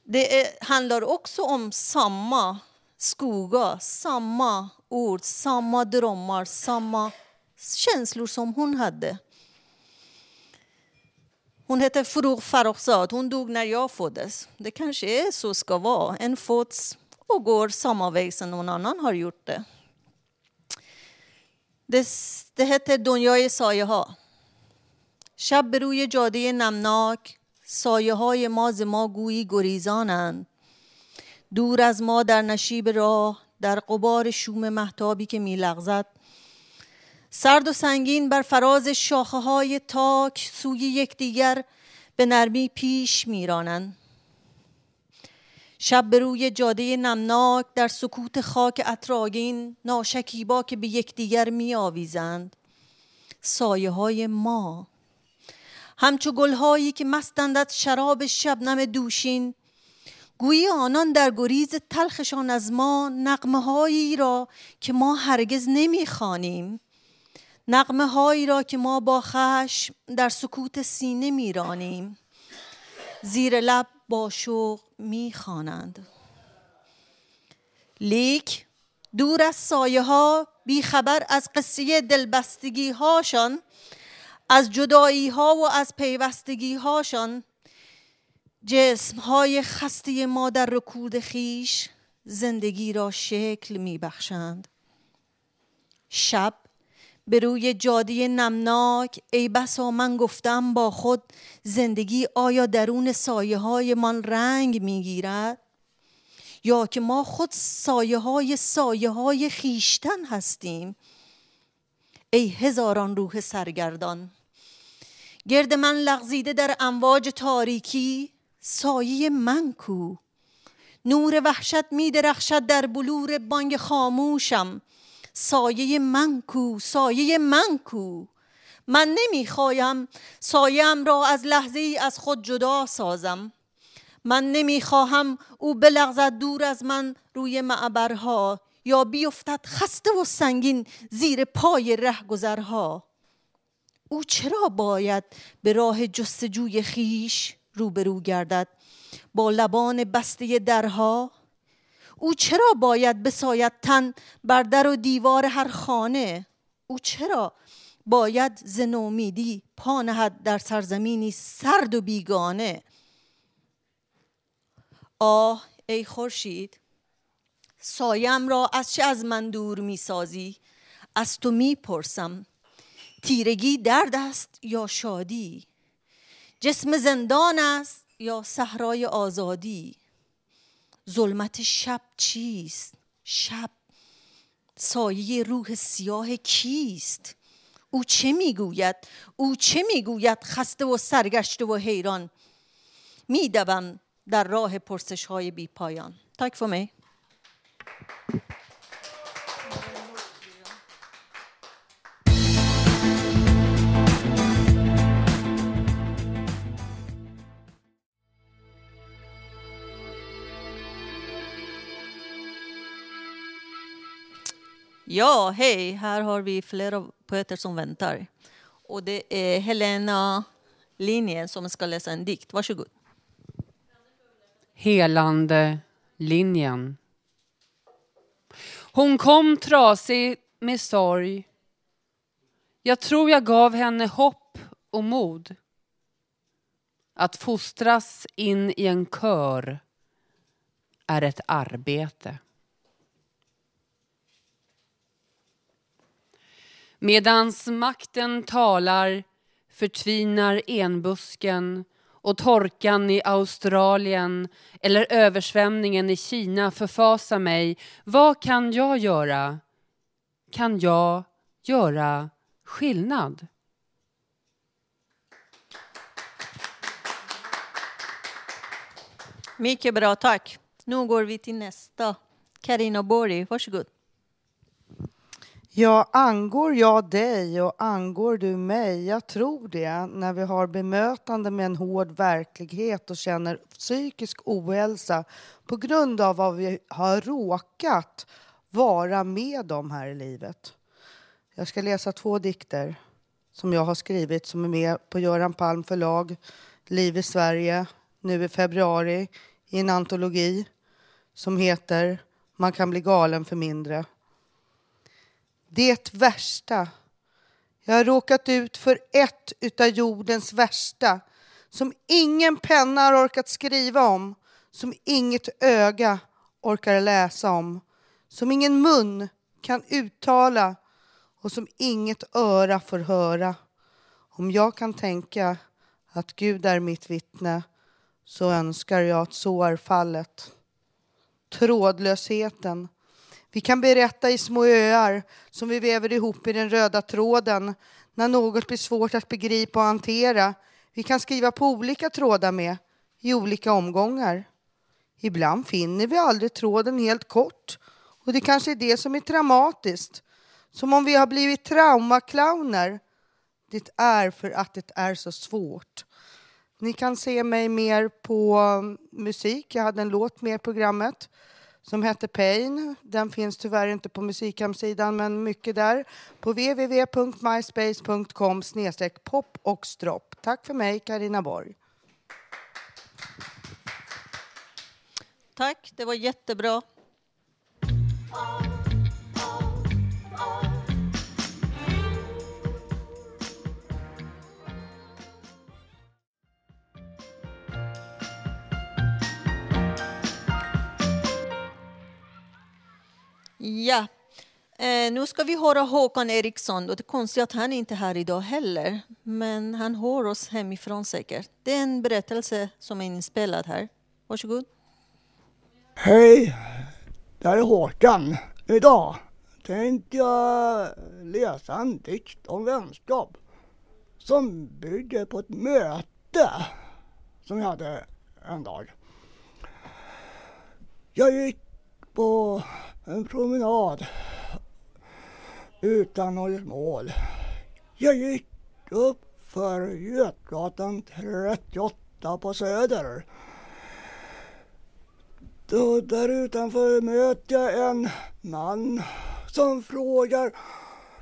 Det är, handlar också om samma skogar, samma ord, samma drömmar, samma känslor som hon hade. Hon heter Forough Farrokhzad. Hon dog när jag föddes. Det kanske är så ska vara. En föds och går samma väg som någon annan har gjort det. Det, det دنیای سایه ها. شب به روی جاده نمناک سایه های ما ز ما گویی گریزانند. دور از ما در نشیب راه در قبار شوم محتابی که میلغزد سرد و سنگین بر فراز شاخه های تاک سوی یکدیگر به نرمی پیش میرانند. شب به روی جاده نمناک در سکوت خاک اطراگین ناشکیبا که به یکدیگر می آویزند سایه های ما. همچو گلهایی که مستند از شراب شبنم دوشین گویی آنان در گریز تلخشان از ما نقمه هایی را که ما هرگز نمی‌خوانیم. نقمه هایی را که ما با خشم در سکوت سینه میرانیم زیر لب با شوق می‌خوانند لیک دور از سایه ها بیخبر از قصه دلبستگی هاشان از جدایی ها و از پیوستگی هاشان جسم های خسته ما در رکود خیش زندگی را شکل می بخشند. شب به روی جاده نمناک ای بسا من گفتم با خود زندگی آیا درون سایه های من رنگ می گیرد؟ یا که ما خود سایه های سایه های خیشتن هستیم. ای هزاران روح سرگردان گرد من لغزیده در امواج تاریکی سایه من کو. نور وحشت می درخشد در بلور بانگ خاموشم. سایه من کو سایه من کو. من نمی‌خوایم سایم را از لحظه ای از خود جدا سازم. من نمی‌خواهم او بلغزد دور از من روی معبرها یا بیفتد خسته و سنگین زیر پای رهگذرها. او چرا باید به راه جستجوی خیش روبرو گردد؟ با لبان بسته درها او چرا باید بساید تن بر در و دیوار هر خانه؟ او چرا باید ز نومیدی پا در سرزمینی سرد و بیگانه؟ آه ای خورشید سایم را از چه از من دور می سازی از تو می پرسم تیرگی درد است یا شادی؟ جسم زندان است یا صحرای آزادی؟ ظلمت شب چیست؟ شب سایه روح سیاه کیست؟ او چه می‌گوید؟ او چه می‌گوید؟ خسته و سرگشته و حیران. میدوم در راه پرسش های بی پایان Tack Ja, hej. Här har vi flera poeter som väntar. Och det är Helena Linje som ska läsa en dikt. Varsågod. Helande linjen. Hon kom trasig med sorg. Jag tror jag gav henne hopp och mod. Att fostras in i en kör är ett arbete. Medans makten talar förtvinar enbusken och torkan i Australien eller översvämningen i Kina förfasar mig. Vad kan jag göra? Kan jag göra skillnad? Mycket bra, tack. Nu går vi till nästa. Carina Borg, varsågod. Ja, angår jag dig och angår du mig? Jag tror det när vi har bemötande med en hård verklighet och känner psykisk ohälsa på grund av vad vi har råkat vara med om här i livet. Jag ska läsa två dikter som jag har skrivit som är med på Göran Palm förlag, Liv i Sverige, nu i februari i en antologi som heter Man kan bli galen för mindre. Det värsta. Jag har råkat ut för ett utav jordens värsta som ingen penna har orkat skriva om, som inget öga orkar läsa om, som ingen mun kan uttala och som inget öra får höra. Om jag kan tänka att Gud är mitt vittne så önskar jag att så är fallet. Trådlösheten. Vi kan berätta i små öar som vi väver ihop i den röda tråden när något blir svårt att begripa och hantera. Vi kan skriva på olika trådar med, i olika omgångar. Ibland finner vi aldrig tråden helt kort och det kanske är det som är traumatiskt. Som om vi har blivit traumaklowner. Det är för att det är så svårt. Ni kan se mig mer på mm, musik. Jag hade en låt med i programmet som hette Pain. Den finns tyvärr inte på musikhemsidan, men mycket där. På www.myspace.com pop och stropp. Tack för mig, Karina Borg. Tack, det var jättebra. Ja, eh, nu ska vi höra Håkan Eriksson. Och det är konstigt att han inte är här idag heller, men han hör oss hemifrån säkert. Det är en berättelse som är inspelad här. Varsågod. Hej, det här är Håkan. Idag tänkte jag läsa en dikt om vänskap som bygger på ett möte som jag hade en dag. Jag gick på en promenad utan något mål. Jag gick upp för Götgatan 38 på Söder. Då där utanför möter jag en man som frågar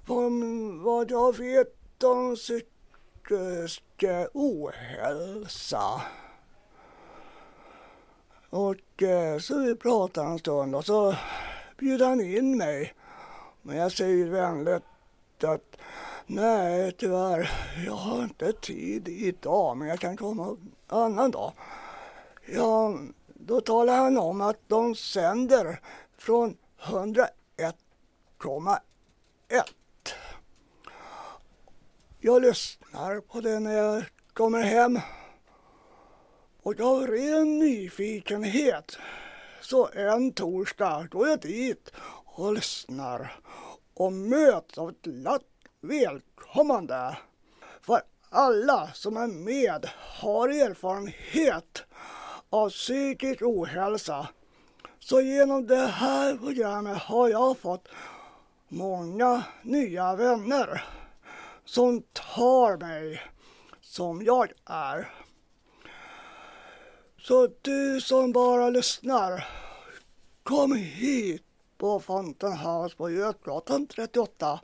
om vad jag vet om psykisk ohälsa. Och eh, så vi pratar en stund och så bjuder han in mig. Men jag säger vänligt att nej tyvärr, jag har inte tid idag men jag kan komma en annan dag. Ja, då talar han om att de sänder från 101,1. Jag lyssnar på det när jag kommer hem. Och av ren nyfikenhet så en torsdag går jag dit och lyssnar och möts av ett glatt välkommande. För alla som är med har erfarenhet av psykisk ohälsa. Så genom det här programmet har jag fått många nya vänner som tar mig som jag är. Så du som bara lyssnar, kom hit på Fountain House på Götgatan 38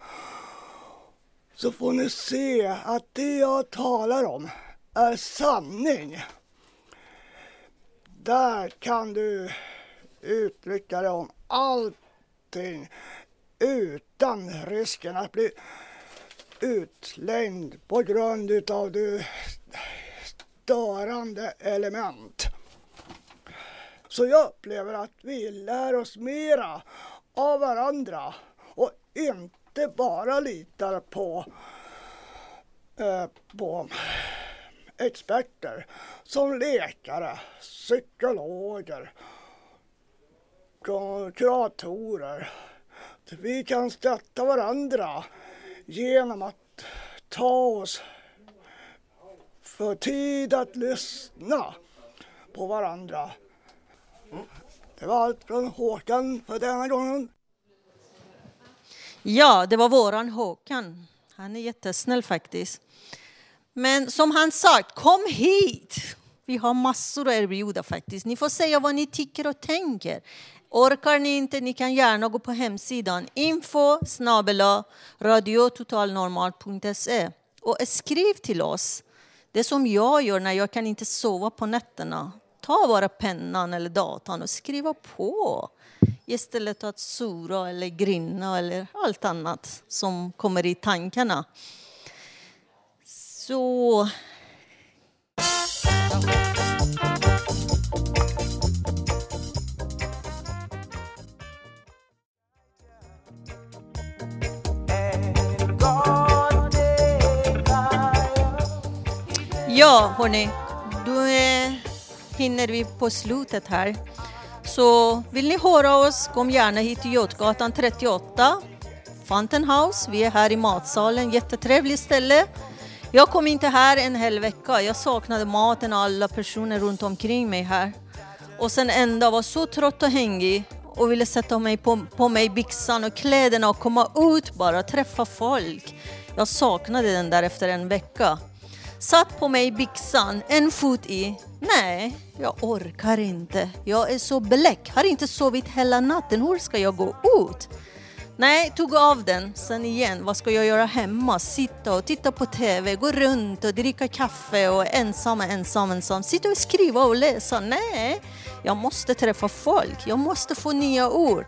så får ni se att det jag talar om är sanning. Där kan du uttrycka dig om allting utan risken att bli utslängd på grund utav du störande element. Så jag upplever att vi lär oss mera av varandra och inte bara litar på, eh, på experter som läkare, psykologer, kuratorer. Vi kan stötta varandra genom att ta oss för tid att lyssna på varandra. Det var allt från Håkan för denna gången. Ja, det var våran Håkan. Han är jättesnäll faktiskt. Men som han sa, kom hit! Vi har massor att erbjuda faktiskt. Ni får säga vad ni tycker och tänker. Orkar ni inte, ni kan gärna gå på hemsidan info radiototalnormal.se och skriv till oss. Det som jag gör när jag kan inte sova på nätterna. Ta bara pennan eller datorn och skriva på istället för att sura eller grinna eller allt annat som kommer i tankarna. Så... Ja, hörni. Då är hinner vi på slutet här. Så vill ni höra oss, kom gärna hit till Götgatan 38, Fountain House. Vi är här i matsalen, jättetrevligt ställe. Jag kom inte här en hel vecka. Jag saknade maten och alla personer runt omkring mig här. Och sen en dag var så trött och hängig och ville sätta mig på, på mig byxan och kläderna och komma ut bara, träffa folk. Jag saknade den där efter en vecka. Satt på mig byxan, en fot i. Nej, jag orkar inte. Jag är så bläck, har inte sovit hela natten. Hur ska jag gå ut? Nej, tog av den. Sen igen, vad ska jag göra hemma? Sitta och titta på TV, gå runt och dricka kaffe och ensam, ensam, ensam. Sitta och skriva och läsa. Nej, jag måste träffa folk. Jag måste få nya ord.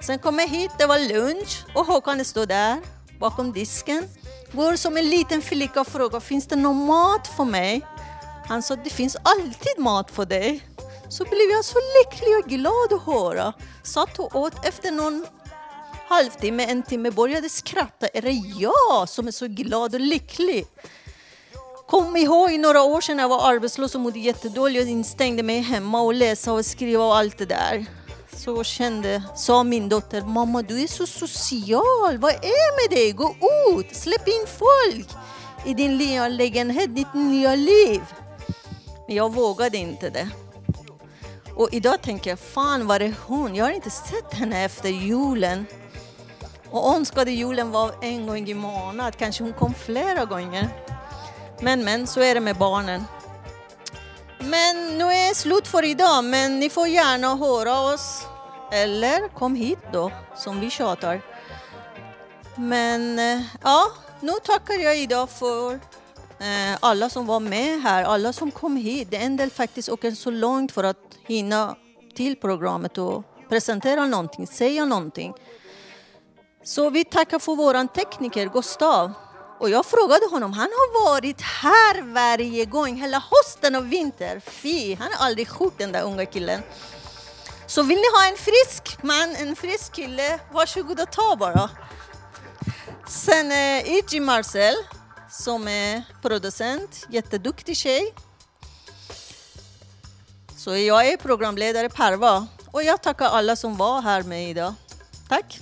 Sen kom jag hit, det var lunch och Håkan stod där bakom disken. Går som en liten flicka och frågar, finns det någon mat för mig? Han sa, det finns alltid mat för dig. Så blev jag så lycklig och glad att höra. Satt och åt efter någon halvtimme, en timme, började skratta. Är det jag som är så glad och lycklig? Kom ihåg några år sedan jag var arbetslös och mådde jättedåligt och instängde mig hemma och läsa och skriva och allt det där. Så kände, sa min dotter, mamma du är så social, vad är med dig? Gå ut, släpp in folk i din nya lägenhet, ditt nya liv. Men jag vågade inte det. Och idag tänker jag, fan var är hon? Jag har inte sett henne efter julen. Och önskade julen var en gång i månaden, Kanske hon kom flera gånger. Men, men, så är det med barnen. Men nu är det slut för idag, men ni får gärna höra oss. Eller kom hit då, som vi tjatar. Men eh, ja, nu tackar jag idag för eh, alla som var med här, alla som kom hit. En del faktiskt åker så långt för att hinna till programmet och presentera någonting, säga någonting. Så vi tackar för våran tekniker Gustav. Och jag frågade honom, han har varit här varje gång, hela hösten och vinter. Fy, han har aldrig sjuk, den där unga killen. Så vill ni ha en frisk man, en frisk kille, varsågod och ta bara. Sen eh, Iggy Marcel, som är producent, jätteduktig tjej. Så jag är programledare Parva och jag tackar alla som var här med idag. Tack!